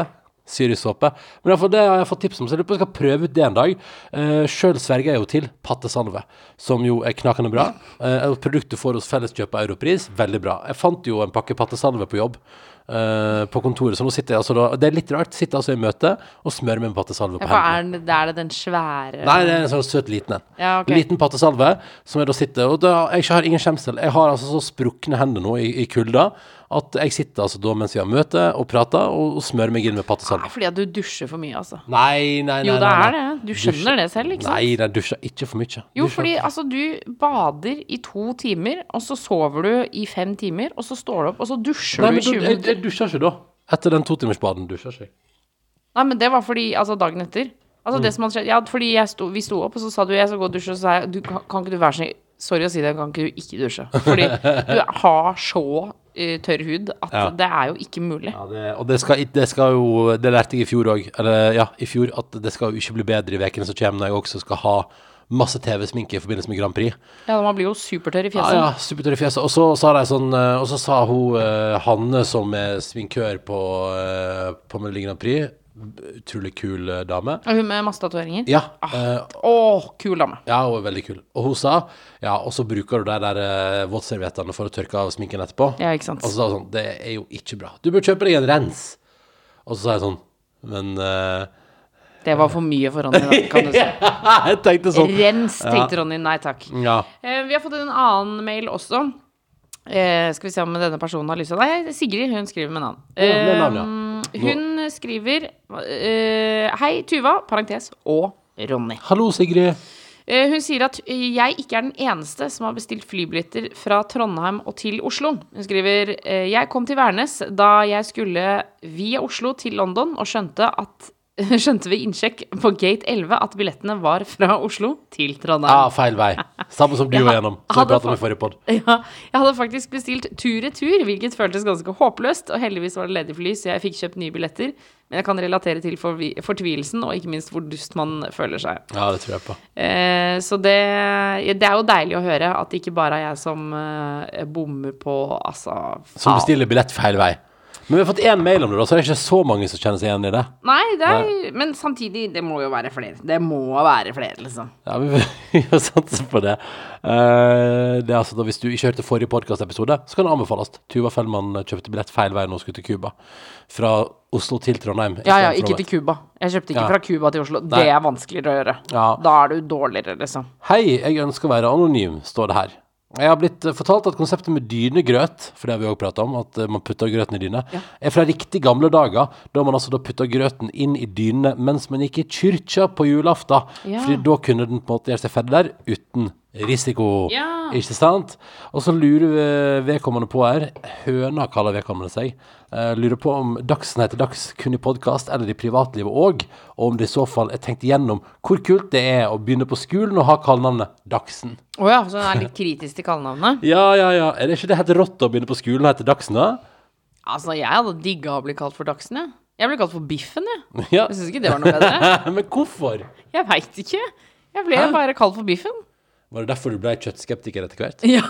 Syrisk såpe. Men iallfall det har jeg fått tips om, så jeg lurer på om jeg skal prøve ut det en dag. Uh, Sjøl sverger jeg jo til pattesalve, som jo er knakende bra. Uh, produktet får hos Felleskjøp av Europris, veldig bra. Jeg fant jo en pakke pattesalve på jobb. Eh, på kontoret, så nå sitter jeg altså da Det er litt rart. Sitter altså i møte og smører med en pattesalve på ja, hendene. er det, den svære Nei, det er en sånn søt liten en. Ja, okay. Liten pattesalve som jeg da sitter Og da, jeg har ingen skjemsel. Jeg har altså så sprukne hender nå i, i kulda at jeg sitter altså da mens vi har møte og prater, og, og smører meg inn med pattesalve. fordi at du dusjer for mye, altså. Nei, nei, nei. Jo, det er det. Du skjønner det selv, ikke sant? Nei, jeg dusjer ikke for mye. Jo, Dusjer- fordi altså, du bader i to timer, og så sover du i fem timer, og så står du opp, og så dusjer Nei, du i da, 20 Nei, minutter. jeg dusjer ikke da. Etter den totimersbaden dusjer ikke jeg. Nei, men det var fordi Altså, dagen etter. Altså, Mm. det som hadde skjedd Ja, fordi jeg sto, vi sto opp, og så sa du jeg skal gå og dusje, og så sa jeg du, kan, ikke du være snill Sorry å si det, kan ikke du ikke dusje? Fordi du har så eh, tørr hud at Ja. det er jo ikke mulig. Ja, det, og det skal, det skal jo Det lærte jeg i fjor òg. Eller ja, i fjor. At det skal jo ikke bli bedre i ukene som kommer, når jeg også skal ha masse TV-sminke i forbindelse med Grand Prix. Ja, man blir jo supertørr i Ja, fjeset. ja, supertørr i fjeset. Og så sa de sånn eh, Og så sa hun eh, Hanne, som er sminkør på, på Melodi Grand Prix, utrolig kul eh, dame. Og hun med masse tatoveringer? Ja, eh, Å, kul dame. ja, hun er veldig kul. Og hun sa Ja, og så bruker du de der uh, våtserviettene for å tørke av sminken etterpå. Ja, ikke sant. Og så sa hun sånn Det er jo ikke bra. Du bør kjøpe deg en rens. Og så sa jeg sånn Men eh, Det var for mye for Ronny, da, kan du si. Jeg tenkte sånn. Rens, tenkte Ronny. Nei takk. Ja. Eh, vi har fått en annen mail også. Eh, skal vi se om denne personen har lyst til Nei, Sigrid. Hun skriver med navn. Ja, med navn, ja. Hun skriver eh, Hei, Tuva, parentes, og Ronny. Hallo, Sigrid. Eh, Hun sier at jeg ikke er den eneste som har bestilt flybilletter fra Trondheim og til Oslo. Hun skriver eh, jeg kom til Værnes da jeg skulle via Oslo til London og skjønte at Skjønte ved innsjekk på gate 11 at billettene var fra Oslo til Trondheim. Ja, feil vei. Samme som du var gjennom. Som vi forrige pod. Ja, jeg hadde faktisk bestilt tur-retur, hvilket føltes ganske håpløst, og heldigvis var det ledig fly, så jeg fikk kjøpt nye billetter. Men jeg kan relatere til fortvilelsen, og ikke minst hvor dust man føler seg. Ja, det tror jeg på. Eh, så det, det er jo deilig å høre at det ikke bare er jeg som eh, bommer på altså Som bestiller billett feil vei. Men vi har fått én mail om det, da, så det er ikke så mange som kjenner seg igjen i det. Nei, det er, men samtidig, det må jo være flere. Det må være flere, liksom. Ja, vi vi får satse på det. Eh, det er altså da Hvis du ikke hørte forrige podkastepisode, så kan det anbefales. Tuva Fellmann kjøpte billett feil vei når hun skulle til Cuba. Fra Oslo til Trondheim. Ja, ja, ikke til Cuba. Jeg kjøpte ikke Ja. fra Cuba til Oslo. Nei. Det er vanskeligere å gjøre. Ja. Da er du dårligere, liksom. Hei, jeg ønsker å være anonym, står det her. Jeg har blitt eh, fortalt at konseptet med dynegrøt, for det har vi òg pratet om, at eh, man putter grøten i dyne, er fra riktig gamle dager, da man altså da putta grøten inn i dynene mens man gikk i kyrkja på julaften. Ja. Fordi da kunne den på en måte gjøre seg ferdig der uten risiko. Ja. Ikke sant? Og så lurer vi- vedkommende på her, høna kaller vedkommende seg, Uh, lurer på om Dagsen heter Dags kun i podkast eller i privatlivet òg, og om det i så fall er tenkt igjennom hvor kult det er å begynne på skolen og ha kallenavnet Dagsen. Å ja, så den er litt kritisk til kallenavnet? Ja, ja, ja. Er det ikke det helt rått å begynne på skolen og hete Dagsen, da? Altså, jeg hadde digga å bli kalt for Dagsen, jeg. Jeg ble kalt for Biffen, jeg. Ja. Jeg syns ikke det var noe bedre. Men hvorfor? Jeg veit ikke. Jeg ble bare kalt for Biffen. Var det derfor du ble kjøttskeptiker etter hvert? Ja.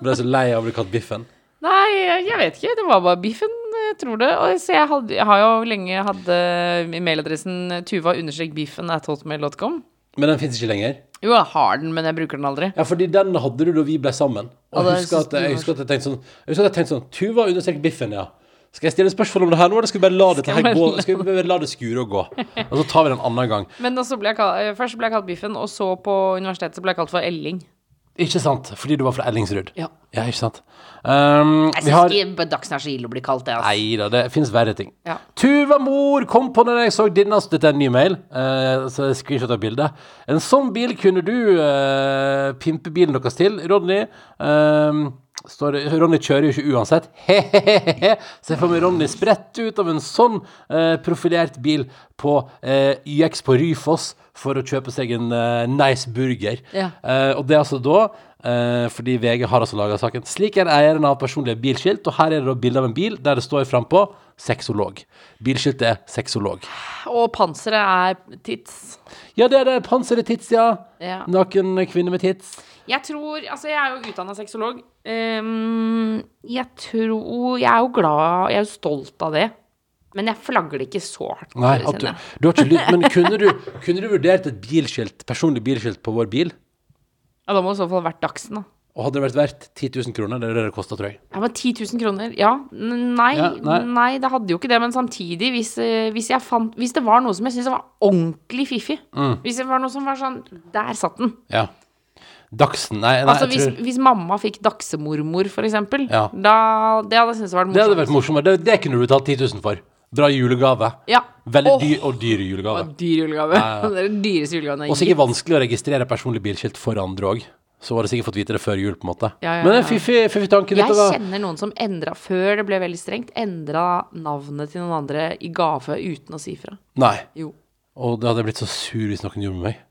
Ble så lei av å bli kalt Biffen? Nei, jeg vet ikke. Det var bare Biffen, jeg tror det. Og så jeg, hadde, jeg har jo lenge hatt eh, mailadressen tuva-biffen at hotmail.com. Men den fins ikke lenger? Jo, jeg har den, men jeg bruker den aldri. Ja, fordi den hadde du da vi ble sammen. Og Ja, jeg husker at jeg husker at jeg tenkte sånn Jeg husker at jeg tenkte sånn Tuva understrek Biffen, ja. Skal jeg stille spørsmål om det her nå, eller skal vi bare la dette Skal her gå? Skal vi bare la det skure og gå? Og så tar vi det en annen gang. Men også ble jeg kalt, eh, først ble jeg kalt Biffen, og så på universitetet så ble jeg kalt for Elling. Ikke sant? Fordi du var fra Ellingsrud. Ja. Ja, ikke sant. Um, Jeg vi har syns ikke Dagsnytt er så ille å bli kalt det. Altså. Nei da, det finnes verre ting. Ja. Tuva mor kom på når jeg så din altså, Dette er en ny mail, Uh, så jeg screenshot av bildet. En sånn bil kunne du uh, pimpe bilen deres til, Rodney? Ehm, står Ronny kjører jo ikke uansett. He-he-he. Se for meg Ronny spredt ut av en sånn eh, profilert bil på eh, YX på Ryfoss for å kjøpe seg en eh, nice burger. Ja. Eh, og det er altså da eh, fordi VG har altså laga saken. Slik er eieren av personlige bilskilt, og her er det da bilde av en bil der det står frampå sexolog. Bilskiltet er sexolog. Og panseret er tits. Ja, det er det. Panseret tits, ja. Ja. Naken kvinne med tits. Jeg tror Altså, jeg er jo utdanna sexolog. Um, jeg tror Jeg er jo glad Jeg er jo stolt av det. Men jeg flagger det ikke så hardt. Nei, du, du har ikke lyst Men kunne du, kunne du vurdert et bilskilt, personlig bilskilt på vår bil? Ja, da må det i så fall vært Dagsen, da. Og hadde det vært verdt 10 000 kroner? Det er det det kosta, tror jeg. Ja, men 10 000 kroner? Ja. Nei, Ja, nei. nei. det hadde jo ikke det. Men samtidig, hvis, eh, hvis, jeg fant, hvis det var noe som jeg syntes var ordentlig fiffig Mm. Hvis det var noe som var sånn Der satt den. Ja. Dagsen Nei, nei Altså jeg tror hvis mamma fikk dagsemormor, for eksempel, Ja. da, det hadde jeg syntes vært morsomt. Det hadde vært morsomt. Det, det kunne du tatt 10 000 for. Bra julegave. Ja. Veldig oh. dyr og dyr julegave. og dyr julegave. det er den dyreste julegaven jeg Og har sikkert gitt. vanskelig å registrere personlig bilskilt for andre òg. Så var det sikkert fått vite det før jul, på en måte. Ja, ja, Men det er ja. fiffig tanke. Jeg litt, kjenner noen som endra, før det ble veldig strengt, endra navnet til noen andre i gave uten å si fra. Nei. Jo. Og det hadde jeg blitt så sur hvis noen gjorde med meg.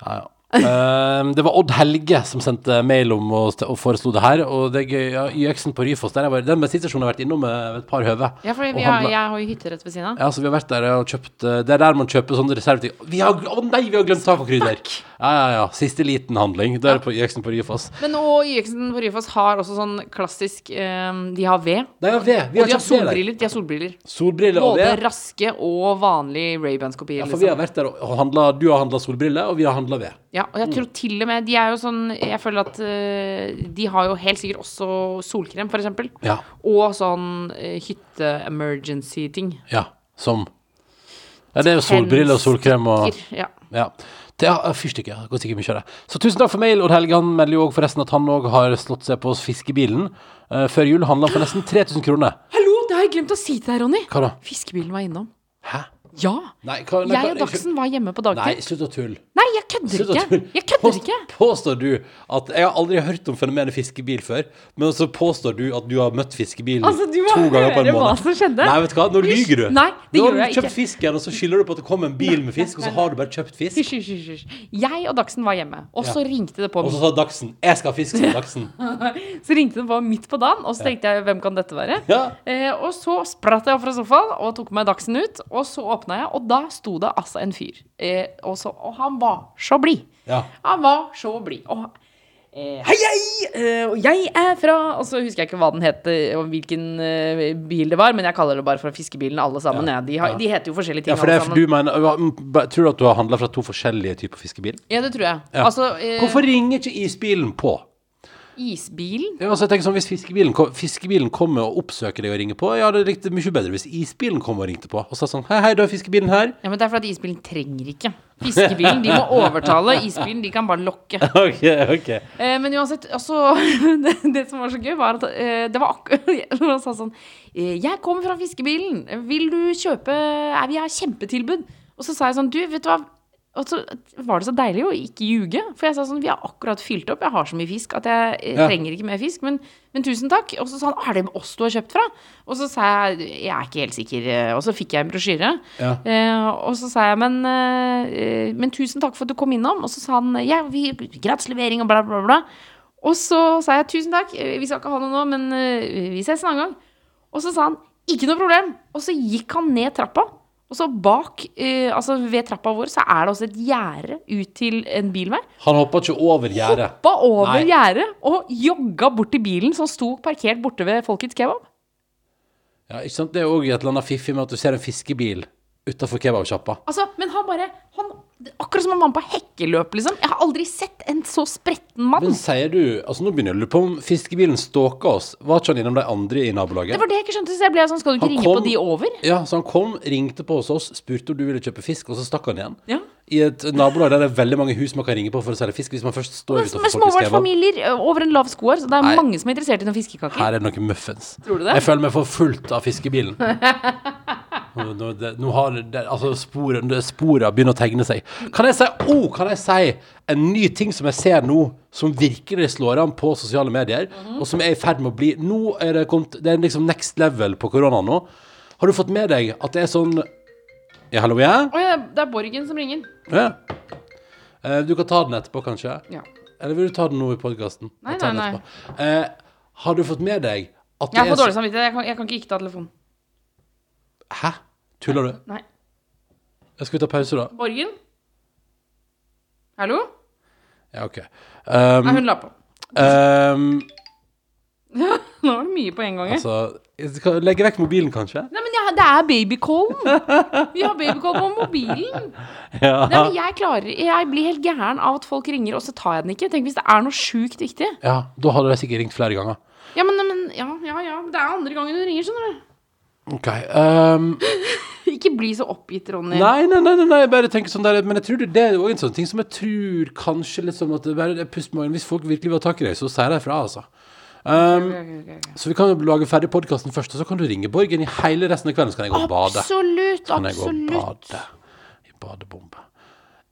Ja, ja. Ehm, det var Odd Helge som sendte mail om og, og foreslo det her. Og det er gøy. Ja, YX-en på Ryfoss, der jeg var, den bensinstasjonen har vært innom med et par høve. Ja, for vi har, jeg har jo hytte rett ved siden av. Ja, så vi har vært der og kjøpt eh, Det er der man kjøper sånne reserveting. Å oh, nei, vi har glemt tacokrydder! Ja, ja, ja. Siste liten handling. Det er på YX-en på Ryfoss. Men og YX-en på Ryfoss har også sånn klassisk um, De har ved. De har ved. Vi Og har de har solbriller. De har solbriller. Solbriller og Både og raske og vanlige Ray-Bans-kopier. Ja, for vi har vært der og handla Du har handla solbriller, og vi har handla ved. Ja, og jeg tror til og med De er jo sånn Jeg føler at uh, de har jo helt sikkert også solkrem, for eksempel. Ja. Og sånn uh, hytte-emergency-ting. Ja. Som Ja, det er jo solbriller og solkrem og Ja. Ja. Det er fyrstikker. Det går sikkert mye av det. Så tusen takk for mail, Odd Helge. Han melder jo forresten at han òg har slått seg på fiskebilen. Eh, før jul handla han for nesten 3000 kroner. Hallo, det har jeg glemt å si til deg, Ronny. Hva da? Fiskebilen var innom. Hæ? Ja! Nei, hva, nei, Jeg og Dagsen var hjemme på Nei, slutt å tulle. Nei, jeg kødder ikke! Jeg kødder ikke! Påstår du at Jeg har aldri hørt om fenomenet fiskebil før, men så påstår du at du har møtt fiskebilen Altså, to ganger på en høre hva måned. som skjedde. Nei, vet du hva, nå lyver du. Nei, det nå har du kjøpt fisk fisken, og så skylder du på at det kom en bil med fisk, og så har du bare kjøpt fisk. Hysj, hysj, hysj. Jeg og Dagsen var hjemme, og så Ja. ringte det på Og så sa Dagsen 'Jeg skal fisk', sa Dagsen. Så ringte det på midt på dagen, og så tenkte jeg hvem kan dette være? Ja. Eh, og så spratt jeg opp fra sofaen og tok meg Dagsen ut, og så åpna jeg, og da sto det altså en fyr. Eh, og, så, og han var så blid. Ja. Han var så blid. Og eh, Hei, hei! Eh, og jeg er fra Og så husker jeg ikke hva den het, eh, og hvilken eh, bil det var, men jeg kaller det bare for fiskebilen, alle sammen. Ja. Ja. De, har, de heter jo forskjellige ting, Ja, for det for du mener, Tror du at du har handla fra to forskjellige typer fiskebil? Ja, det tror jeg. Altså, eh, Hvorfor ringer ikke isbilen på? Isbilen Ja, altså jeg tenker sånn, Hvis fiskebilen, kom, fiskebilen kommer og oppsøker deg og ringer på, ja, det er riktig mye bedre hvis isbilen kommer og ringte på og sa sånn Hei, hei, da er fiskebilen her. Ja, men det er fordi isbilen trenger ikke. Fiskebilen, de må overtale. Isbilen, de kan bare lokke. ok, ok. Eh, men uansett, altså det, det som var så gøy, var at eh, det var akkurat Han sa sånn eh, Jeg kommer fra fiskebilen. Vil du kjøpe eh, Vi har kjempetilbud. Og så sa jeg sånn Du, vet du hva og så var det så deilig å ikke ljuge. For jeg sa sånn Vi har akkurat fylt opp. Jeg har så mye fisk at jeg eh, Ja. trenger ikke mer fisk. Men, men tusen takk. Og så sa han Er det oss du har kjøpt fra? Og så sa jeg Jeg er ikke helt sikker. eh, Og så fikk jeg en brosjyre. Ja. Eh, og så sa jeg men, eh, men tusen takk for at du kom innom. Og så sa han ja, vi, gratis levering og bla, bla, bla. Og så sa jeg tusen takk, eh, vi skal ikke ha noe nå, men vi ses en annen gang. Og så sa han ikke noe problem. Og så gikk han ned trappa. Og så bak, eh, altså ved trappa vår, så er det også et gjerde ut til en bilvei. Han hoppa ikke over gjerdet. Hoppa over Nei. gjerdet og jogga bort til bilen som sto parkert borte ved Folkets kebab. Ja, ikke sant? Det er òg et eller annet fiffig med at du ser en fiskebil utafor kebabsjappa. Altså, men han bare han, Akkurat som en mann på hekkeløp, liksom. Jeg har aldri sett en så spretten mann. Men sier du Altså, nå begynner jeg å lure på om fiskebilen stalka oss. Var ikke han innom de andre i nabolaget? Det var det jeg ikke skjønte, så jeg ble sånn Skal du ikke Han ringe kom- på de over? Ja, så han kom, ringte på hos oss, spurte om du ville kjøpe fisk, og så stakk han igjen. Ja. I et nabolag der det er veldig mange hus man kan ringe på for å selge fisk. Hvis man først står utenfor med småbarnsfamilier ø, over en lav sko her, så det er Nei. mange som er interessert i noen fiskekaker. Her er det noen muffins. Tror du det? Jeg føler meg for fullt av fiskebilen. Nå, nå, det, nå har det, altså sporene, det- begynner å tegne seg. Kan jeg si oh, kan jeg si en ny ting som jeg ser nå, som virkelig slår an på sosiale medier, og som er i ferd med å bli Nå er det kommet Det er liksom next level på korona nå. Har du fått med deg at det er sånn Ja, hallo, ja? Oh, ja, det er Borgen som ringer. ja. Eh, du kan ta den etterpå, kanskje? Ja. Eller vil du ta den nå i podkasten? Nei, nei, nei. Eh, har du fått med deg at det Jeg har fått dårlig samvittighet. Jeg kan, jeg kan ikke ikke ta telefonen. Hæ? Tuller du? Nei. Jeg skal vi ta pause, da? Borgen? Hallo? Ja, OK. Nei, Um, hun la på. um, Nå var det mye på en gang. her. altså jeg skal Legge vekk mobilen, kanskje? Nei, men ja, det er babycallen. Vi har babycall på mobilen. Ja. Nei, men jeg klarer Jeg blir helt gæren av at folk ringer, og så tar jeg den ikke. Tenk hvis det er noe sjukt viktig. ja da hadde de sikkert ringt flere ganger. Ja, men, men ja, ja, ja. Det er andre gangen du ringer, skjønner du. OK. Um, Ikke bli så oppgitt, Ronny. nei, nei, nei, nei, jeg bare tenker sånn der Men jeg tror det, det er jo en sånn ting som jeg tror kanskje litt sånn at det bare er pust magen. Hvis folk virkelig vil ha tak i deg, så sier de fra, altså. Um, okay, okay, okay. ok. så vi kan lage ferdig podkasten først, og så kan du ringe Borgen i hele resten av kvelden. Så kan jeg gå og bade. Absolutt, absolutt. i badebombe.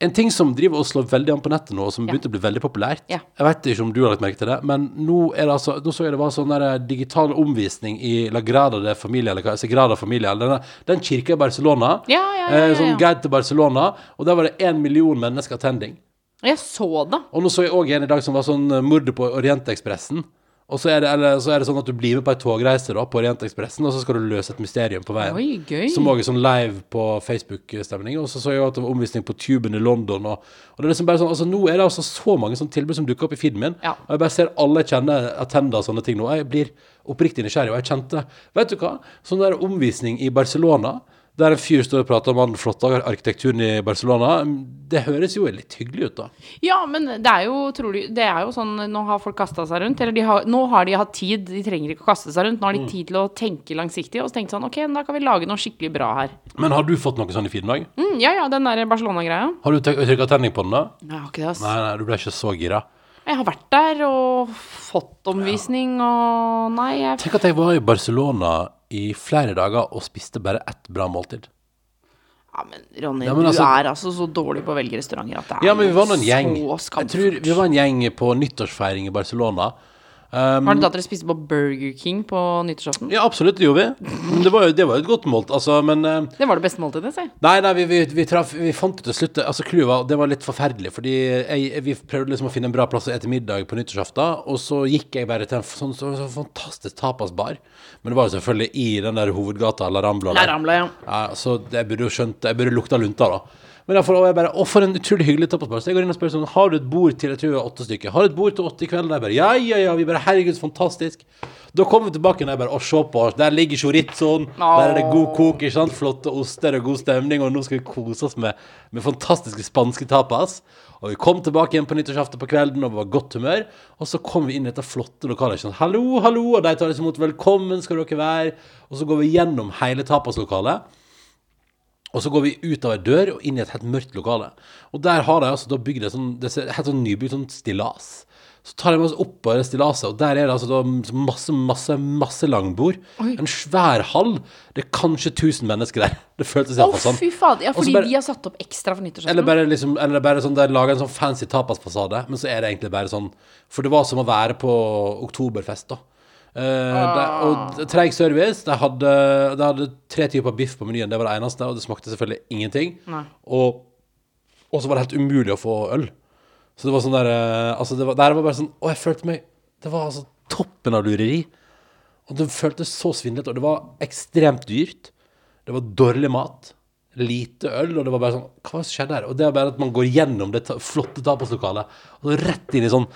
En ting som driver og slår veldig an på nettet nå, og som Ja. begynte å bli veldig populært Ja. Jeg vet ikke om du har lagt merke til det, men nå er det altså Nå så jeg det var sånn der digital omvisning i La Grada de Familia, eller Sagrada Familia, eller denne, den kirka i Barcelona. Ja, ja, ja, eh, ja, Sånn guide til Barcelona, og der var det én million mennesker attending. Jeg så det. Og nå så jeg òg en i dag som var sånn eh, mordet på Orientekspressen. Og så er, det, eller, så er det sånn at du blir med på ei togreise da, på Orientekspressen, og så skal du løse et mysterium på veien. Oi, gøy. Som òg er sånn live på Facebook-stemning. Og så så jeg at det var omvisning på Tuben i London. Og, og det er liksom bare sånn, altså Nå er det altså så mange sånne tilbud som dukker opp i feeden min. Ja. Og jeg bare ser alle jeg kjenner attender sånne ting nå. Jeg blir oppriktig nysgjerrig. Og jeg kjente Vet du hva? Sånn der omvisning i Barcelona, der en fyr står og prater om all den flotte arkitekturen i Barcelona, det høres jo litt hyggelig ut, da. Ja, men det er jo trolig Det er jo sånn Nå har folk kasta seg rundt. Eller de har, nå har de hatt tid. De trenger ikke å kaste seg rundt. Nå har Mm. de tid til å tenke langsiktig. Og så tenkte sånn Ok, da kan vi lage noe skikkelig bra her. Men har du fått noe sånn i dag? Mm, ja, ja, den der Barcelona-greia. Har du trykka tenning på den, da? Jeg har ikke det, ass. Nei, nei, du ble ikke så gira. Jeg har vært der og fått omvisning og Nei, jeg Tenk at jeg var i Barcelona i flere dager og spiste bare ett bra måltid. Ja, men Ronny, Ja, men du altså- er altså så dårlig på å velge restauranter at det er Ja, men vi var noen en gjeng. så Jeg skamfullt. tror vi var en gjeng på nyttårsfeiring i Barcelona. Um, Var det da dere spiste på Burger King på nyttårsaften? ja, absolutt, det gjorde vi. Det var jo det var et godt målt, altså, men uh, Det var det beste måltidet, si. Nei, nei, vi, vi, vi, traf, vi fant ut til slutt Altså, clouet Det var litt forferdelig, fordi jeg, vi prøvde liksom å finne en bra plass å ete middag på nyttårsaften, og så gikk jeg bare til en sånn, så, så fantastisk tapasbar. Men det var jo selvfølgelig i den der hovedgata La Rambla. La. Rambla, ja. Ja, så jeg burde jo skjønt Jeg burde lukta lunta, da. Men derfor, og jeg bare, å, for en utrolig hyggelig tapasbar. Så jeg går inn og spør sånn Har du et bord til jeg tror det er åtte stykker? Har du et bord til åtte i kveld? Jeg bare Ja, ja, ja. Vi bare Herregud, så fantastisk. Da kommer vi tilbake og jeg bare Å, se på oss. Der ligger chorizoen. Der er det god kok, ikke sant? Flotte oster og god stemning. Og nå skal vi kose oss med, med fantastiske spanske tapas. Og vi kom tilbake igjen på nyttårsaften på kvelden og var godt humør. Og så kom vi inn i dette flotte lokalet. sant? Hallo, hallo. Og de tar oss imot. Velkommen skal dere være. Og så går vi gjennom hele tapaslokalet. Og så går vi ut av ei dør og inn i et helt mørkt lokale. Og der har de altså da bygd et sånn Det helt sånn nybygd sånn stillas. Så tar de oss opp på det stillaset, og der er det altså da masse, masse, masse langbord. En svær hall. Det er kanskje 1000 mennesker der. Det føltes Å, iallfall sånn. fy faen. Ja, fordi bare- de har satt opp ekstra for nyttårsaften. Eller bare liksom Eller bare sånn De lager en sånn fancy tapasfasade, men så er det egentlig bare sånn For det var som å være på oktoberfest, da. Eh, de, og treig service. De hadde, de hadde tre typer biff på menyen, det var det eneste, og det smakte selvfølgelig ingenting. Og, og så var det helt umulig å få øl. Så det var sånn der eh, Altså, det var, der var bare sånn Å, jeg følte meg Det var altså toppen av lureri. Og det føltes så svindlete, og det var ekstremt dyrt. Det var dårlig mat. Lite øl, og det var bare sånn Hva skjedde her? Og det er bare at man går gjennom det flotte tapaslokalet, og så rett inn i sånn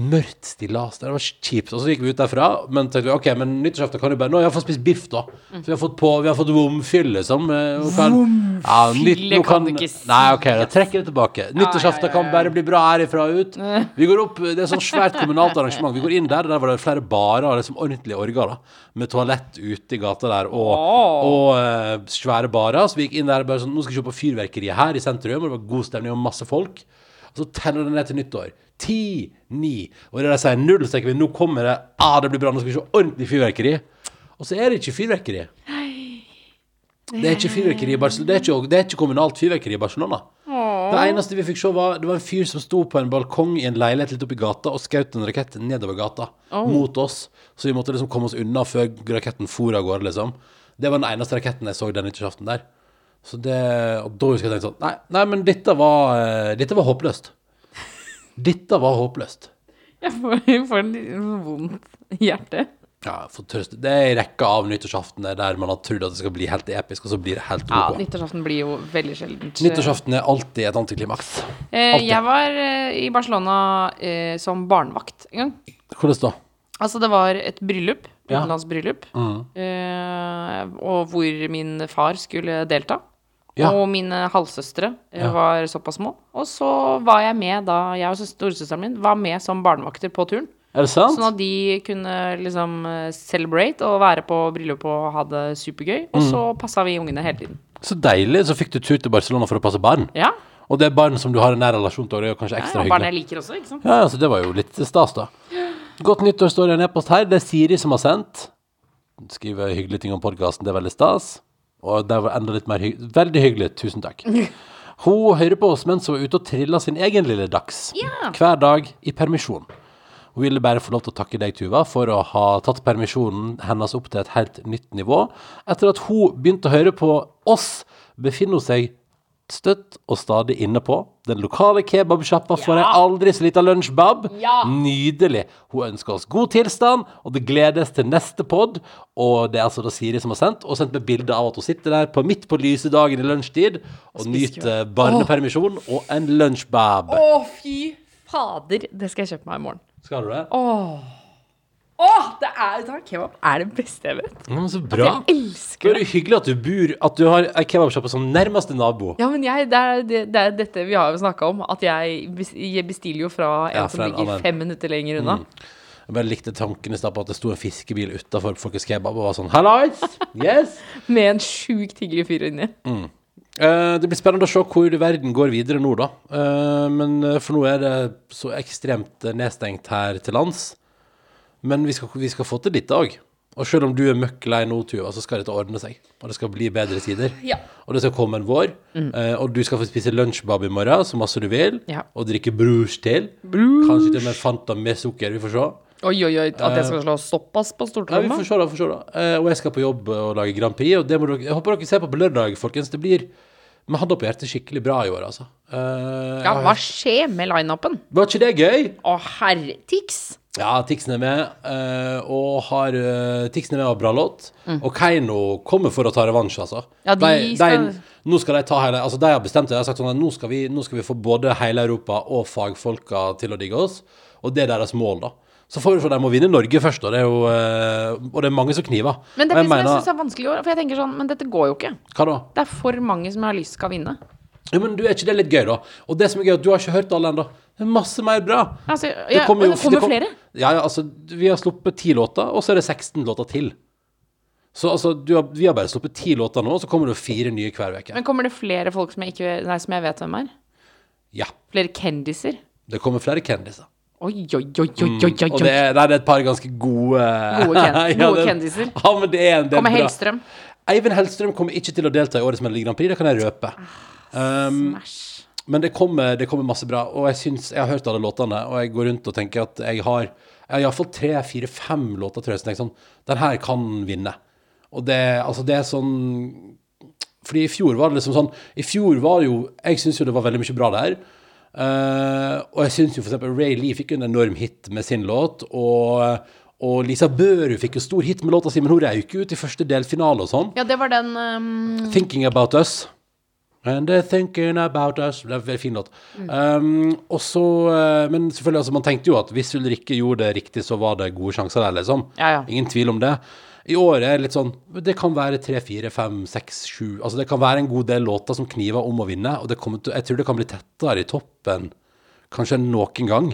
mørkt stillas. Det var kjipt. Og så gikk vi ut derfra, men tenkte vi ok, men nyttårsaften kan jo bare Nå har jeg fått spist biff, da. Så vi har fått på Vi har fått vomfyll, liksom. eh, kan- du ikke si, Nei, ok, da trekker jeg det tilbake. Nyttårsaften kan bare bli bra herifra og ut. Vi går opp, Det er sånn svært kommunalt arrangement. Vi går inn der, der var det flere barer, liksom ordentlige orger, da. Med toalett ute i gata der, og, og uh, svære barer. Så vi gikk inn der bare sånn Nå skal vi se på fyrverkeriet her i sentrum, og det var god stemning og masse folk. Og så tenner det ned til nyttår. Ti, ni. Og det der sier null, så tenker vi nå kommer det. Ah, det blir bra, nå skal vi se ordentlig fyrverkeri. Og så er det ikke fyrverkeri. Det er ikke fyrverkeri i Barcelona. Det er ikke, det er ikke kommunalt fyrverkeri i Barcelona. Det eneste vi fikk se, var Det var en fyr som sto på en balkong i en leilighet litt oppi gata og skjøt en rakett nedover gata mot oss. Så vi måtte liksom komme oss unna før raketten for av gårde, liksom. Det var den eneste raketten jeg så den nyttårsaften der. Så det, og da husker jeg tenkte sånn Nei, nei men dette var, eh, dette var håpløst. Dette var håpløst. Jeg får, jeg får vondt i hjertet. Ja. Det er en rekke av nyttårsaftener der man har trodd at det skal bli helt episk, og så blir det helt Ja, ok. nyttårsaften blir jo veldig sjeldent. Nyttårsaften er alltid et antiklimaks. Eh, jeg var eh, i Barcelona eh, som barnevakt en gang. Hvordan da? Altså, det var et bryllup, Ja. utenlandsbryllup, Mm. eh, og hvor min far skulle delta. Ja. Og mine halvsøstre eh, Ja. var såpass små. Og så var jeg med da, jeg og søs- storesøsteren min var med som barnevakter på turen. Er det sant? Sånn at de kunne liksom eh, celebrate og være på bryllup og ha det supergøy. Og så Mm. passa vi ungene hele tiden. Så deilig. Så fikk du tur til Barcelona for å passe barn. Ja. Og det er barn som du har en nær relasjon til, og det er kanskje ekstra ja ekstra og barn jeg liker også, ikke sant. Ja, så det var jo litt stas, da. Godt nyttår står det en e-post her. Det er Siri som har sendt. Skriver hyggelige ting om podkasten, det er veldig stas. Og det var enda litt mer hyggelig. Veldig hyggelig, tusen takk. Hun hører på oss mens hun var ute og trilla sin egen lille dags. Ja. Hver dag i permisjon. Hun ville bare få lov til å takke deg, Tuva, for å ha tatt permisjonen hennes opp til et helt nytt nivå. Etter at hun begynte å høre på oss, befinner hun seg støtt og stadig inne på. Den lokale kebabsjappa får ei aldri så lita lunsjbab. Ja. Nydelig. Hun ønsker oss god tilstand, og det gledes til neste pod. Og det er altså da Siri som har sendt, og sendt med bilde av at hun sitter der på midt på lyse dagen i lunsjtid og nyter barnepermisjon og en lunsjbab. Å, fy fader. Det skal jeg kjøpe meg i morgen. Skal du det? Åh, det er, da, kebab er det beste jeg vet. Men så bra. Jeg elsker det. det. er hyggelig at du bor At du har ei kebabsjappe som nærmeste nabo. Ja, men jeg, det, er, det, det er dette vi har jo snakka om, at jeg, bestiller jo fra en Ja, fra som ligger annen. fem minutter lenger unna. Jeg bare likte tanken i stad på at det sto en fiskebil utafor Folkets Kebab og var sånn Hallais! Yes! Med en sjukt hyggelig fyr inni. Eh, det blir spennende å se hvor verden går videre nå, da. Uh, men eh, for nå er det så ekstremt nedstengt her til lands. Men vi skal, vi skal få til dette òg. Og selv om du er møkk lei nå, Tuva, så skal dette ordne seg. Og det skal bli bedre tider. Ja. Og det skal komme en vår. Mm. og du skal få spise lunsjbab i morgen, så masse du vil. Ja. Og drikke brus til. Kanskje til og med Fanta med sukker. Vi får se. Oi, oi, oi. At jeg skal slå såpass på Ja, vi får se, da. får se da. Eh, og jeg skal på jobb og lage Grand Prix. Og det må dere, jeg håper dere ser på på lørdag, folkens. Det blir vi hadde på hjertet skikkelig bra i år, altså. Eh, Ja, hva skjer med lineupen? Var ikke det gøy? Å, herre Tix! Ja, Tixen er med, eh, og har uh, Tixen er med og bra låt. Mm. Og Keiino kommer for å ta revansj, altså. Ja, de skal- nå skal de ta hele Altså, de har bestemt det. De har sagt sånn at nå skal, vi, nå skal vi få både hele Europa og fagfolka til å digge oss. Og det er deres mål, da. Så får vi se, de må vinne Norge først, og det er jo eh, Og det er mange som kniver. Men det er det jeg mener- syns er vanskelig i år. For jeg tenker sånn, men dette går jo ikke. Hva da? Det er for mange som jeg har lyst skal vinne. Ja, men du, er ikke det litt gøy, da? Og det som er gøy, at du har ikke hørt alle ennå. Masse mer bra. Altså, Det kommer jo- det kommer det kom- flere. Ja, ja, altså, vi har sluppet ti låter, og så er det 16 låter til. Så altså, du har, vi har bare sluppet ti låter nå, og så kommer det fire nye hver uke. Men kommer det flere folk som jeg, ikke, nei, som jeg vet hvem er? Ja. Flere kendiser? Det kommer flere kendiser. Oi, oi, oi, oi, oi, oi, Og det er, det er et par ganske gode Gode ken- Ja, gode kendiser. Ja, men det er en del Kommer bra. Hellstrøm. Eivind Hellstrøm kommer ikke til å delta i årets Melodi Grand Prix, det kan jeg røpe. Um, Smash. Men det kommer, det kommer masse bra, og jeg syns Jeg har hørt alle låtene, og jeg går rundt og tenker at jeg har Jeg har iallfall tre, fire, fem låter, tror jeg, som tenker sånn Den her kan vinne. Og det, altså, det er sånn Fordi i fjor var det liksom sånn I fjor var det jo Jeg syns jo det var veldig mye bra der. Uh, og jeg syns jo eksempel Ray Lee fikk en enorm hit med sin låt, og og Lisa Børud fikk jo stor hit med låta si, men hun røyk ut i første delfinale og sånn. Ja, det var den um, 'Thinking About Us'. And they're thinking about us Det er en fin låt. Um, også, eh, men selvfølgelig, altså, man tenkte jo at hvis Ulrikke gjorde det riktig, så var det gode sjanser der, liksom. Ja, ja. Ingen tvil om det. I år er det litt sånn Det kan være tre, fire, fem, seks, sju Altså det kan være en god del låter som kniver om å vinne, og det kommer til, jeg tror det kan bli tettere i toppen kanskje enn noen gang.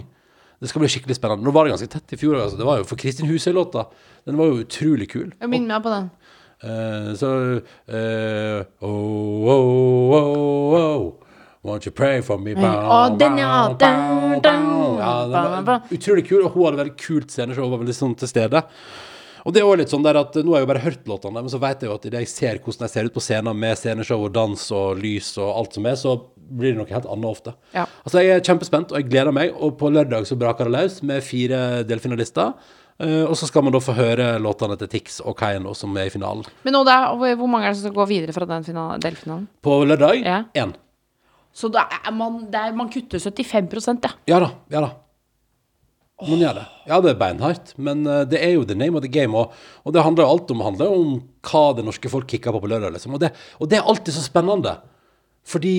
Det skal bli skikkelig spennende. Nå var det ganske tett i fjor. Altså. Det var jo for Kristin Husøy-låta. Den var jo utrolig kul. Jeg minner meg på den. Så eh, oh, oh, oh, oh, Won't you pray for me? Utrolig kul, og hun hadde veldig kult sceneshow. Var veldig sånn til stede. Og det er også litt sånn der at Nå har jeg jo bare hørt låtene, men så vet jeg jo at idet jeg ser hvordan jeg ser ut på scenen med sceneshow og dans og lys og alt som er, så blir det noe helt annet ofte. Ja. Altså Jeg er kjempespent, og jeg gleder meg. Og på lørdag så braker det løs med fire delfinalister. Eh, og så skal man da få høre låtene til Tix og Keiino som er i finalen. Men nå, er, hvor mange er det som skal gå videre fra den delfinalen? På lørdag Ja. én. Så da er man, er, man kutter 75 ja. Ja da. Ja da. Man gjør det. Ja, det er beinhardt, men eh, det er jo the name of the game. Og, og det handler jo alt om, handler om hva det norske folk kicker på på lørdag. Liksom. Og, det, og det er alltid så spennende. Fordi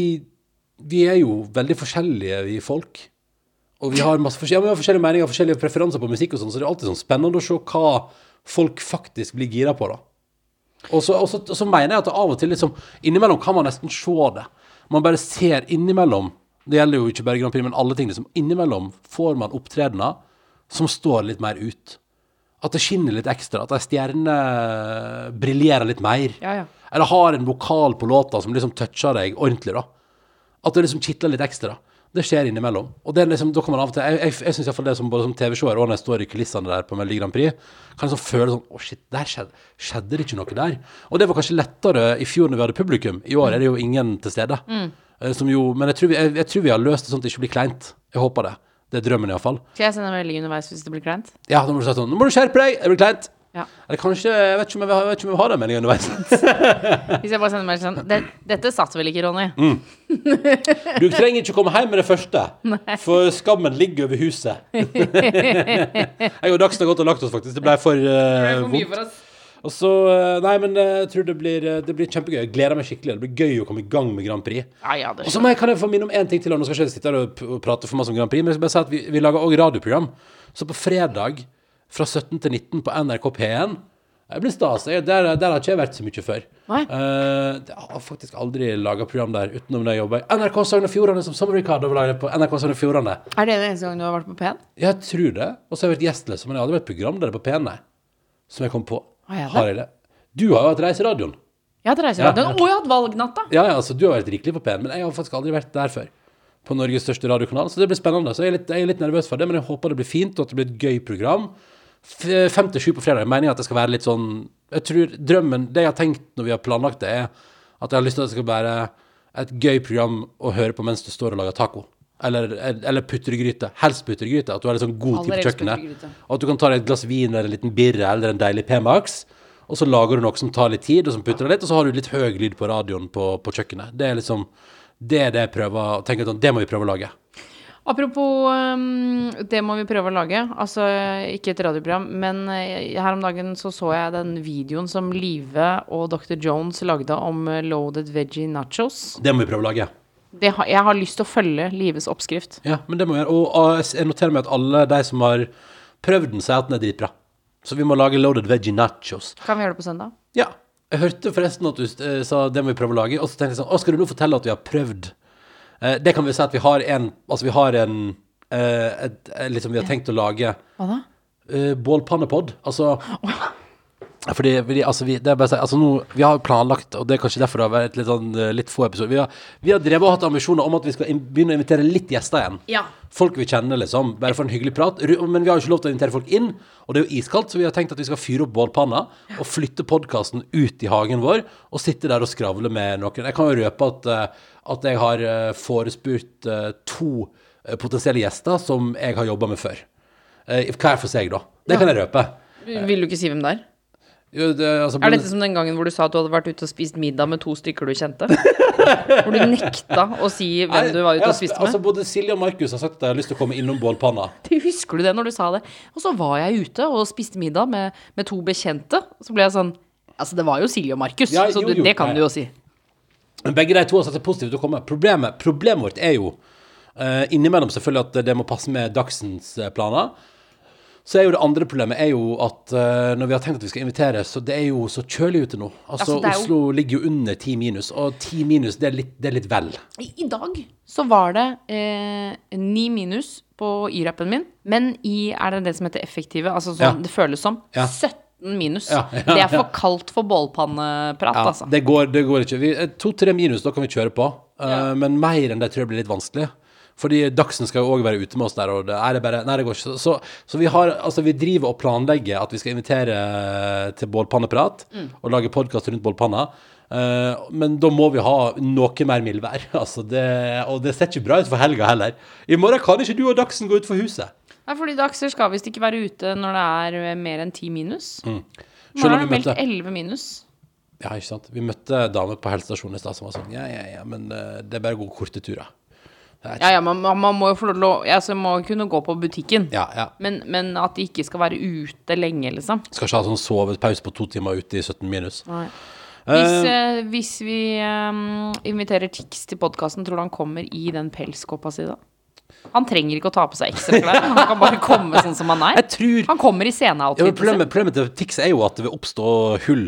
vi er jo veldig forskjellige, vi folk. Og vi har masse ja, vi har forskjellige meninger forskjellige preferanser på musikk, og sånn, så det er alltid sånn spennende å se hva folk faktisk blir gira på. da. Og så, og, så, og så mener jeg at av og til liksom, innimellom kan man nesten se det. Man bare ser innimellom, det gjelder jo ikke bare Grand Prix, men alle ting, liksom, innimellom får man opptredener som står litt mer ut. At det skinner litt ekstra, at ei stjerne briljerer litt mer. Ja, ja. Eller har en vokal på låta som liksom toucher deg ordentlig, da. At det liksom kitler litt ekstra. Det skjer innimellom. Og det er liksom, da kan man av og til Jeg, jeg, jeg syns iallfall det som både som TV-seer og når jeg står i kulissene der på Melodi Grand Prix, kan liksom føle sånn Å, shit, der skjedde, skjedde det ikke noe der? Og det var kanskje lettere i fjor når vi hadde publikum. I år er det jo ingen til stede. Mm. Som jo, men jeg tror, vi, jeg, jeg tror vi har løst det sånn at det ikke blir kleint. Jeg håper det. Det er drømmen, iallfall. Skal jeg sende en melding underveis hvis det blir kleint? Ja, da må du si sånn Nå må du skjerpe deg! Det blir kleint. Ja. Eller kanskje Jeg vet ikke om jeg, vil ha- jeg, vet ikke om jeg vil ha den meldingen underveis. Hvis jeg bare sender en sånn det, Dette satt vel ikke, Ronny? Mm. Du trenger ikke komme hjem med det første, for skammen ligger over huset. jeg og Dagsen har gått og lagt oss, faktisk. Det ble for eh, vondt. oss. Og så, eh, Nei, men eh, jeg tror det blir, eh, det blir kjempegøy. Jeg gleder meg skikkelig. Det blir gøy å komme i gang med Grand Prix. Ja, ja, det Og så må jeg, kan jeg få minne om én ting til. og Nå skal jeg ikke sitte her og, p- og prate for masse om Grand Prix, men jeg skal bare si at vi, vi lager også radioprogram. Så på fredag fra 17 til 19 på NRK P1 det blir stas. Der, der har ikke jeg vært så mye før. Eh, jeg har faktisk aldri laga program der utenom det jeg jobber. NRK Sogn og Fjordane som på NRK Sogn og Fjordane. Er det den eneste gangen du har vært på P1? Jeg tror det. Og så har jeg vært gjest, liksom, men jeg har aldri vært programleder på P1, nei. Som jeg kom på. Jeg? Har jeg det? Du har jo hatt Reiseradioen. Jeg har hatt reiseradioen. Ja. Og jeg har hatt valgnatta! Ja, ja, altså, du har vært rikelig på P1, men jeg har faktisk aldri vært der før. På Norges største radiokanal, så det blir spennende. Så jeg er litt, jeg er litt nervøs for det, men jeg håper det blir fint, og at det blir et gøy program. Fem til sju på fredag. Meningen at det skal være litt sånn Jeg tror drømmen Det jeg har tenkt når vi har planlagt det, er at jeg har lyst til at det skal være et gøy program å høre på mens du står og lager taco. Eller, eller putregryte. Helst putregryte. At du har litt sånn god tid på kjøkkenet. Og at du kan ta deg et glass vin eller en liten birre eller en deilig P-Max. Og så lager du noe som tar litt tid, og som putter litt, og så har du litt høy lyd på radioen på, på kjøkkenet. Det er liksom Det er det jeg prøver å tenke sånn, Det må vi prøve å lage. Apropos um, det må vi prøve å lage. Altså ikke et radioprogram, men eh, her om dagen så så jeg den videoen som Live og Dr. Jones lagde om eh, loaded veggie nachos. Det må vi prøve å lage. Det jeg har lyst til å følge Lives oppskrift. Ja, men det må vi gjøre. Og, jeg noterer meg at alle de som har prøvd den, sier at den er dritbra. Så vi må lage loaded veggie nachos. Kan vi gjøre det på søndag? Ja. Jeg hørte forresten at du eh, sa det må vi prøve å lage, og så tenkte jeg sånn Å, skal du nå fortelle at vi har prøvd? Eh, det kan vi si at vi har en Altså, vi har en eh, et, et, Liksom, vi har tenkt å lage Hva da? uh, bålpannepod. Altså fordi, fordi altså, vi, det er bare å si, altså nå, vi har planlagt, og det er kanskje derfor det har vært litt, sånn, eh, litt få episoder Vi har, vi har drevet og hatt ambisjoner om at vi skal in begynne å invitere litt gjester igjen. Ja. Folk vi kjenner, liksom. Bare for en hyggelig prat. Men vi har jo ikke lov til å invitere folk inn, og det er jo iskaldt, så vi har tenkt at vi skal fyre opp bålpanna og flytte podkasten ut i hagen vår og sitte der og skravle med noen. Jeg kan jo røpe at, eh, at jeg har eh, forespurt to potensielle gjester som jeg har jobba med før. Hver for seg, da. Det kan jeg røpe. Vil du ikke si hvem det er? Jo, det, altså, Er dette som den gangen hvor du sa at du hadde vært ute og spist middag med to stykker du kjente? Hvor du nekta å si hvem du var ute og spiste med? Altså, både Silje og Markus har sagt at de har lyst til å komme innom bålpanna. Det Husker du det når du sa det? Og så var jeg ute og spiste middag med, med to bekjente. Så ble jeg sånn Altså, det var jo Silje og Markus, Ja, så jo, jo, det kan ja, du jo si. Men begge de to har sagt det positivt til å komme. Problemet, problemet vårt er jo uh, innimellom selvfølgelig at det må passe med dagsens eh, planer. Så er jo det andre problemet er jo at uh, når vi har tenkt at vi skal invitere, så det er jo så kjølig ute nå. Altså, Altså, jo- Oslo ligger jo under 10 minus, og 10 minus det er litt, det er litt vel. I, I dag så var det eh, minus på Y-rappen min, men i er det det som heter effektive, altså som Ja. det føles som, Ja. 17 minus. Ja, ja, det er for kaldt for bålpanneprat, Ja, altså. det, går, det går ikke. Eh, To-tre minus, da kan vi kjøre på. Eh, Men mer enn det tror jeg blir litt vanskelig. Fordi Dagsen skal jo òg være ute med oss der, og det er det bare Nei, det går ikke. Så, så vi har Altså, vi driver og planlegger at vi skal invitere til bålpanneprat Mm. og lage podkast rundt bålpanna. Uh, men da må vi ha noe mer mildvær. Altså det, og det ser ikke bra ut for helga heller. I morgen kan ikke du og Dagsen gå utfor huset. Nei, fordi Dagser skal visst ikke være ute når det er eh, mer enn ti minus. Mm. Selv er det meldt elleve 11 minus. Ja, ikke sant. Vi møtte damer på helsestasjonen i stad som var sånn Ja, ja, ja, men eh, det er bare å gå korte turer. Ja, ja, man, man må jo få lov til altså, må kunne gå på butikken. Ja, ja. Men, men at de ikke skal være ute lenge, liksom. Skal ikke ha sånn sovepause på to timer ute i 17 minus. Nei. Hvis, eh, hvis vi um, inviterer Tix til podkasten, tror du han kommer i den pelskåpa si da? Han trenger ikke å ta på seg ekstra klær. Han kan bare komme sånn som han er. Tror Han kommer i ja, problemet, problemet til Tix er jo at det vil oppstå hull.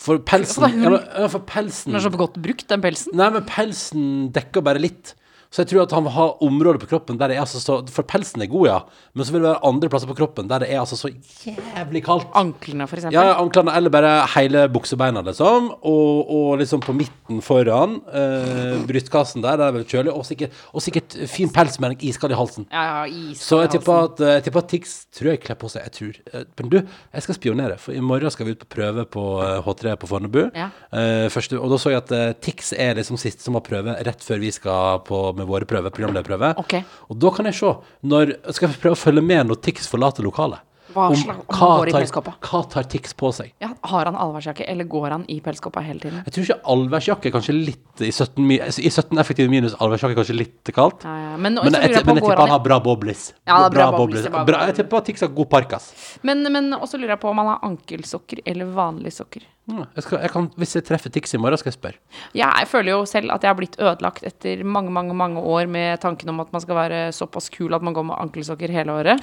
For pelsen men, ja, for pelsen Den er så godt brukt, den pelsen. Nei, men pelsen dekker bare litt. Så jeg tror at han vil ha områder på kroppen der det er altså så For pelsen er god, ja, men så vil det være andre plasser på kroppen der det er altså så jævlig kaldt. Anklene, for eksempel. Ja, anklene, eller bare hele buksebeina, liksom. Og, og liksom på midten foran. Eh, brystkassen der, der er det kjølig. Og sikkert, og sikkert fin pels med en iskald i halsen. Ja, ja, Så jeg tipper at, eh, jeg tipper at Tix tror jeg kler på seg. Jeg tror. Eh, Men du, jeg skal spionere, for i morgen skal vi ut på prøve på eh, H3 på Fornebu. Ja. Eh, første, og da så jeg at eh, Tix er liksom sist som har prøve rett før vi skal på med våre prøver, programlederprøve. Ok. Og da kan jeg se når Skal jeg prøve å følge med når Tix forlater lokalet. Hva Om om hva går i tar, hva tar Tix på seg? Ja, har han allværsjakke, eller går han i pelskåpa hele tiden? Jeg tror ikke allværsjakke kanskje litt i 17, i 17 effektive minus allværsjakke kanskje litt kaldt. Ja, ja. Men, Men jeg, jeg men jeg tipper han har bra boblis. Ja, er bra boblis, bra Bra, jeg tipper Tix har god parkas. men, men også lurer jeg på om han har ankelsokker eller vanlige sokker. Jeg skal, jeg kan, hvis jeg treffer Tix i morgen, skal jeg spørre. Jeg føler jo selv at jeg har blitt ødelagt etter mange, mange mange år med tanken om at man skal være såpass kul at man går med ankelsokker hele året.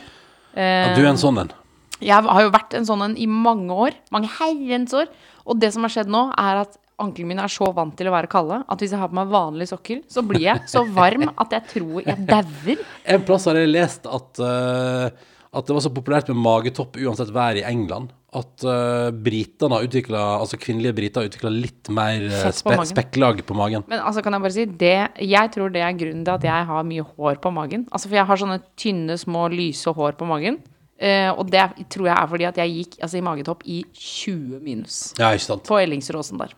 Ja, du er en sånn en. Jeg har jo vært en sånn en i mange år. Mange herrens år. Og det som har skjedd nå, er at anklene mine er så vant til å være kalde at hvis jeg har på meg vanlige sokker, så blir jeg så varm at jeg tror jeg dauer. En plass har jeg lest at, eh, at det var så populært med magetopp uansett vær i England. At uh, britene har utvikla Altså kvinnelige briter har utvikla litt mer på spe, magen. spekklag på magen. Men altså kan jeg bare si det, Jeg tror det er grunnen til at jeg har mye hår på magen. Altså For jeg har sånne tynne, små, lyse hår på magen. Uh, og det tror jeg er fordi at jeg gikk altså, i magetopp i 20 minus Ja, ikke sant. på Ellingsråsen der.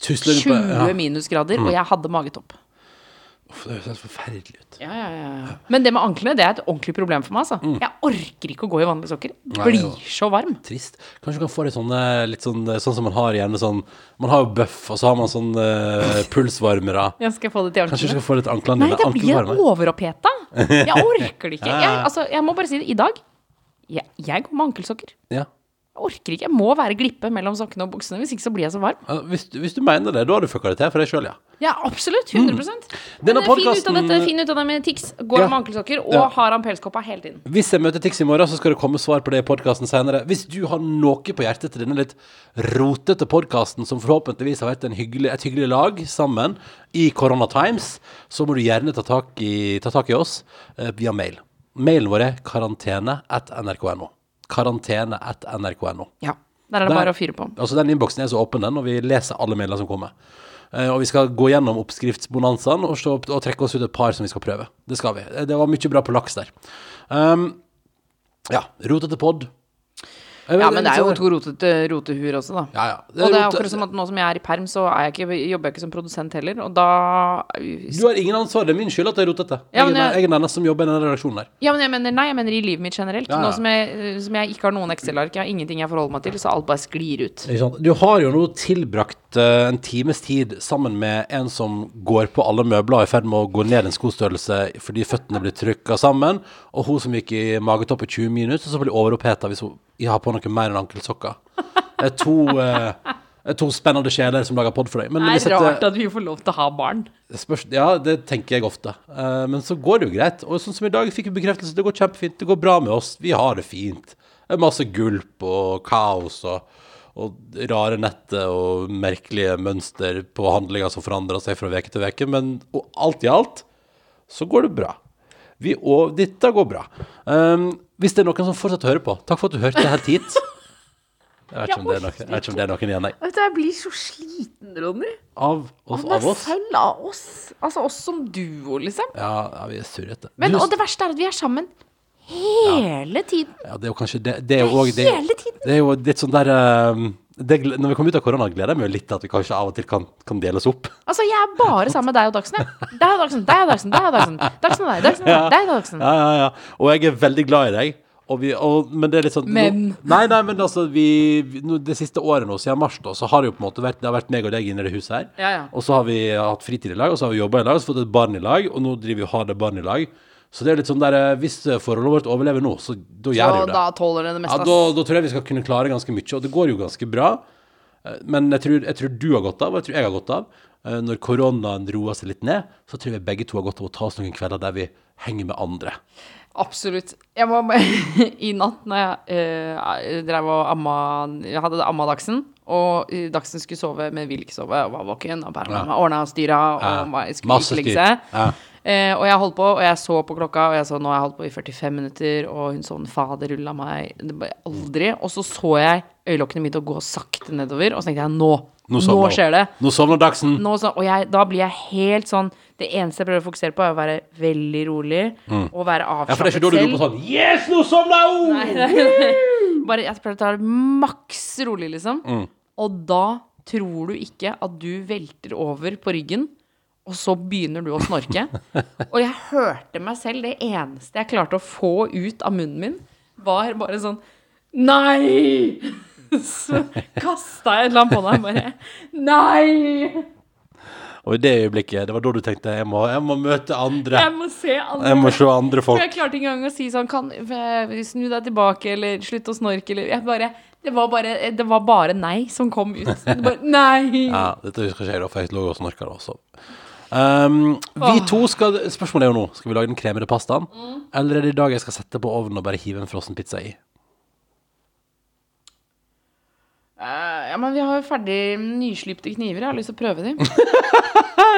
Tusler du 20 minusgrader, mm. og jeg hadde magetopp. Det høres forferdelig ut. Ja, ja, ja. Men det med anklene det er et ordentlig problem for meg. Altså. Jeg orker ikke å gå i vanlige sokker. Mm. Blir så varm. Trist. Kanskje du kan få litt sånne litt sånn, sånn som man har gjerne sånn Man har jo bøff, og så har man sånn uh, pulsvarmere. Jeg skal få det til Kanskje du skal få litt anklene Nei, da blir jeg overoppheta. Jeg orker det ikke. Jeg, altså, jeg må bare si det. I dag jeg, jeg går med ankelsokker. Ja. Jeg orker ikke. Jeg må være glippe mellom sokkene og buksene, hvis ikke så blir jeg så varm. Hvis, du- hvis du mener det, da har du fucka det til for deg sjøl, ja. Ja, absolutt. 100 Men Mm. Denne eh, finn ut av dette. Finn ut av det med Tix. Går Ja. med ankelsokker og Ja. har han pelskoppa hele tiden. Hvis jeg møter Tix i morgen, så skal det komme svar på det i podkasten senere. Hvis du har noe på hjertet til denne litt rotete podkasten, som forhåpentligvis har vært en hyggelig, et hyggelig lag sammen i Corona Times, så må du gjerne ta tak i, ta tak i oss eh, via mail. Mailen vår er karantene at nrk.no. Karantene at nrk.no. Ja. Der er det Der- bare å fyre på. Altså Den innboksen er så åpen, den, og vi leser alle mailene som kommer. Eh, og vi skal gå gjennom oppskriftsbonanzaen og, og trekke oss ut et par som vi skal prøve. Det skal vi. Eh, Det var mye bra på laks der. Um, ja, rotete pod. Ja, men det er jo to rotete rotehuer også, da. Ja, ja. Og det er akkurat som at nå som jeg er i perm, så er jeg ikke, jobber jeg ikke som produsent heller. Og da Du har ingen ansvar. Det er min skyld at det er rotete. Ja, jeg, jeg- jeg er den som jobber i denne redaksjonen der. Ja, men jeg mener, nei, jeg mener i livet mitt generelt. Ja. Nå som jeg, som jeg ikke har noen Excel-ark, jeg har ingenting jeg forholder meg til, så alt bare sklir ut. Du har jo nå tilbrakt eh, en times tid sammen med en som går på alle møbler og er i ferd med å gå ned en skostørrelse fordi føttene blir trykka sammen, og hun som gikk i magetopp i 20 minutter, og så blir overoppheta hvis hun har på noe mer enn ankelsokker. Det er to, uh, to spennende sjeler som lager pod for deg. Men Det er rart at vi får lov til å ha barn. Spørs, ja, det tenker jeg ofte. Uh, men så går det jo greit. Og sånn som i dag fikk vi bekreftelse. Det går kjempefint. Det går bra med oss. Vi har det fint. Det er masse gulp og kaos og, og rare netter og merkelige mønster på handlinger som forandrer seg fra uke til uke. Men alt i alt så går det bra. Vi, og dette går bra. Um, hvis det er noen som fortsatt hører på, takk for at du hørte helt hit. Jeg vet ikke om det er noen, jeg vet ikke om det er noen igjen, nei. Vet du, Jeg blir så sliten, Ronny. Av, oss, av oss? selv, av oss. Altså oss som duo, liksom. Ja, ja, vi er surrete. Men, Du- og det verste er at vi er sammen hele tiden. Ja, det er jo kanskje det, det er jo også, det, Hele tiden. Det er jo litt sånn der um, det, gle- Når vi kommer ut av korona, gleder jeg meg jo litt til at vi kanskje av og til kan, kan deles opp. Altså, jeg er bare sammen med deg og Dagsen. jeg. Deg og Dagsen, deg og Dagsen, deg og Dagsen. Dagsen og deg, Dagsen og deg, deg og Dagsen. Ja, ja, ja. Og jeg er veldig glad i deg. Og vi, og, men det er litt sånn Men. Nå, nei, nei, men altså vi, vi, nå, Det siste året nå, siden mars, da, så har det jo på en måte vært Det har vært meg og deg inne i det huset her. Ja, ja. Og så har vi hatt fritid i lag, og så har vi jobba i lag, og så fått et barn i lag, og nå driver vi og har det barn i lag. Så det er litt sånn der eh, Hvis forholdet vårt overlever nå, så da gjør det jo det. da tåler det det Ja, meste. da, da tror jeg vi skal kunne klare ganske mye, og det går jo ganske bra. Eh, Men jeg tror, jeg tror du har godt av, og jeg tror jeg har godt av. eh, Når koronaen roer seg litt ned, så tror jeg begge to har godt av å ta oss noen kvelder der vi henger med andre. Absolutt. Jeg må I natt når jeg eh, drev og amma Jeg hadde amma Dagsen, og eh, Dagsen skulle sove, men ville ikke sove, og var våken, og bare Ja. ordna og styra, og Ja. skulle ikke legge seg. Ja. Eh, og jeg holdt på, og jeg så på klokka, og jeg så nå har jeg holdt på i 45 minutter, og hun sånn faderulla meg det bare Aldri. Og så så jeg øyelokkene mine gå sakte nedover, og så tenkte jeg nå, nå, nå skjer det. Nå sovner Dagsen. Nå så, og jeg, da blir jeg helt sånn Det eneste jeg prøver å fokusere på, er å være veldig rolig og være Mm. Ja, for det er ikke da du roper sånn Yes, nå sovna hun! Nei, nei, nei. Bare jeg prøver å ta det maks rolig, liksom. Mm. Og da tror du ikke at du velter over på ryggen, og så begynner du å snorke. og jeg hørte meg selv. Det eneste jeg klarte å få ut av munnen min, var bare sånn Nei! Så kasta jeg et eller annet på deg bare Nei! Og i det øyeblikket, det var da du tenkte jeg må, jeg må møte andre. Jeg må se andre Jeg må se andre For folk. jeg klarte ikke engang å si sånn kan, eh, Snu deg tilbake, eller slutt å snorke, eller jeg bare, det, var bare, det var bare nei som kom ut. Bare, nei! Ja, dette husker ikke jeg da, for jeg lå og snorka da også. Um, vi to skal Spørsmålet er jo nå Skal vi lage den kremede pastaen, Mm. eller er det i dag jeg skal sette på ovnen og bare hive en frossen pizza i? Eh, ja, men vi har jo ferdig nyslipte kniver. Jeg har lyst til å prøve dem.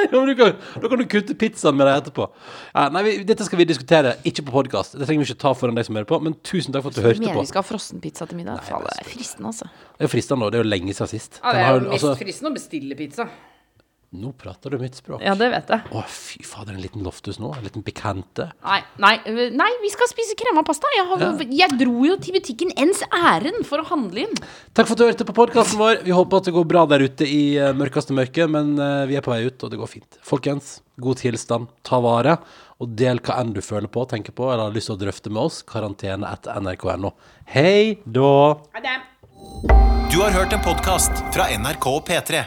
Ja, men du kan, da kan du kutte pizzaen med deg etterpå. Ja, nei, vi, dette skal vi diskutere, ikke på podkast. Det trenger vi ikke ta foran deg som hører på, men tusen takk for at du hørte Mener på. vi skal ha frossenpizza til middag? Faen, det er fristende, altså. Det er jo fristende nå, det er jo lenge siden sist. Ja, Den det har er jo- jo mest altså, fristende å bestille pizza. Nå prater du mitt språk. Ja, det vet jeg. Å, fy fader, en liten loftus nå. En liten pikante. Nei, nei, nei vi skal spise krema pasta. Jeg, har, jeg dro jo til butikken ens ærend for å handle inn. Takk for at du hørte på podkasten vår. Vi håper at det går bra der ute i uh, mørkeste mørke, men eh, vi er på vei ut, og det går fint. Folkens, god tilstand, ta vare, og del hva enn du føler på, tenker på, eller har lyst til å drøfte med oss. Karantene etter nrk.no. Hei da! Ha det. Du har hørt en podkast fra NRK og P3.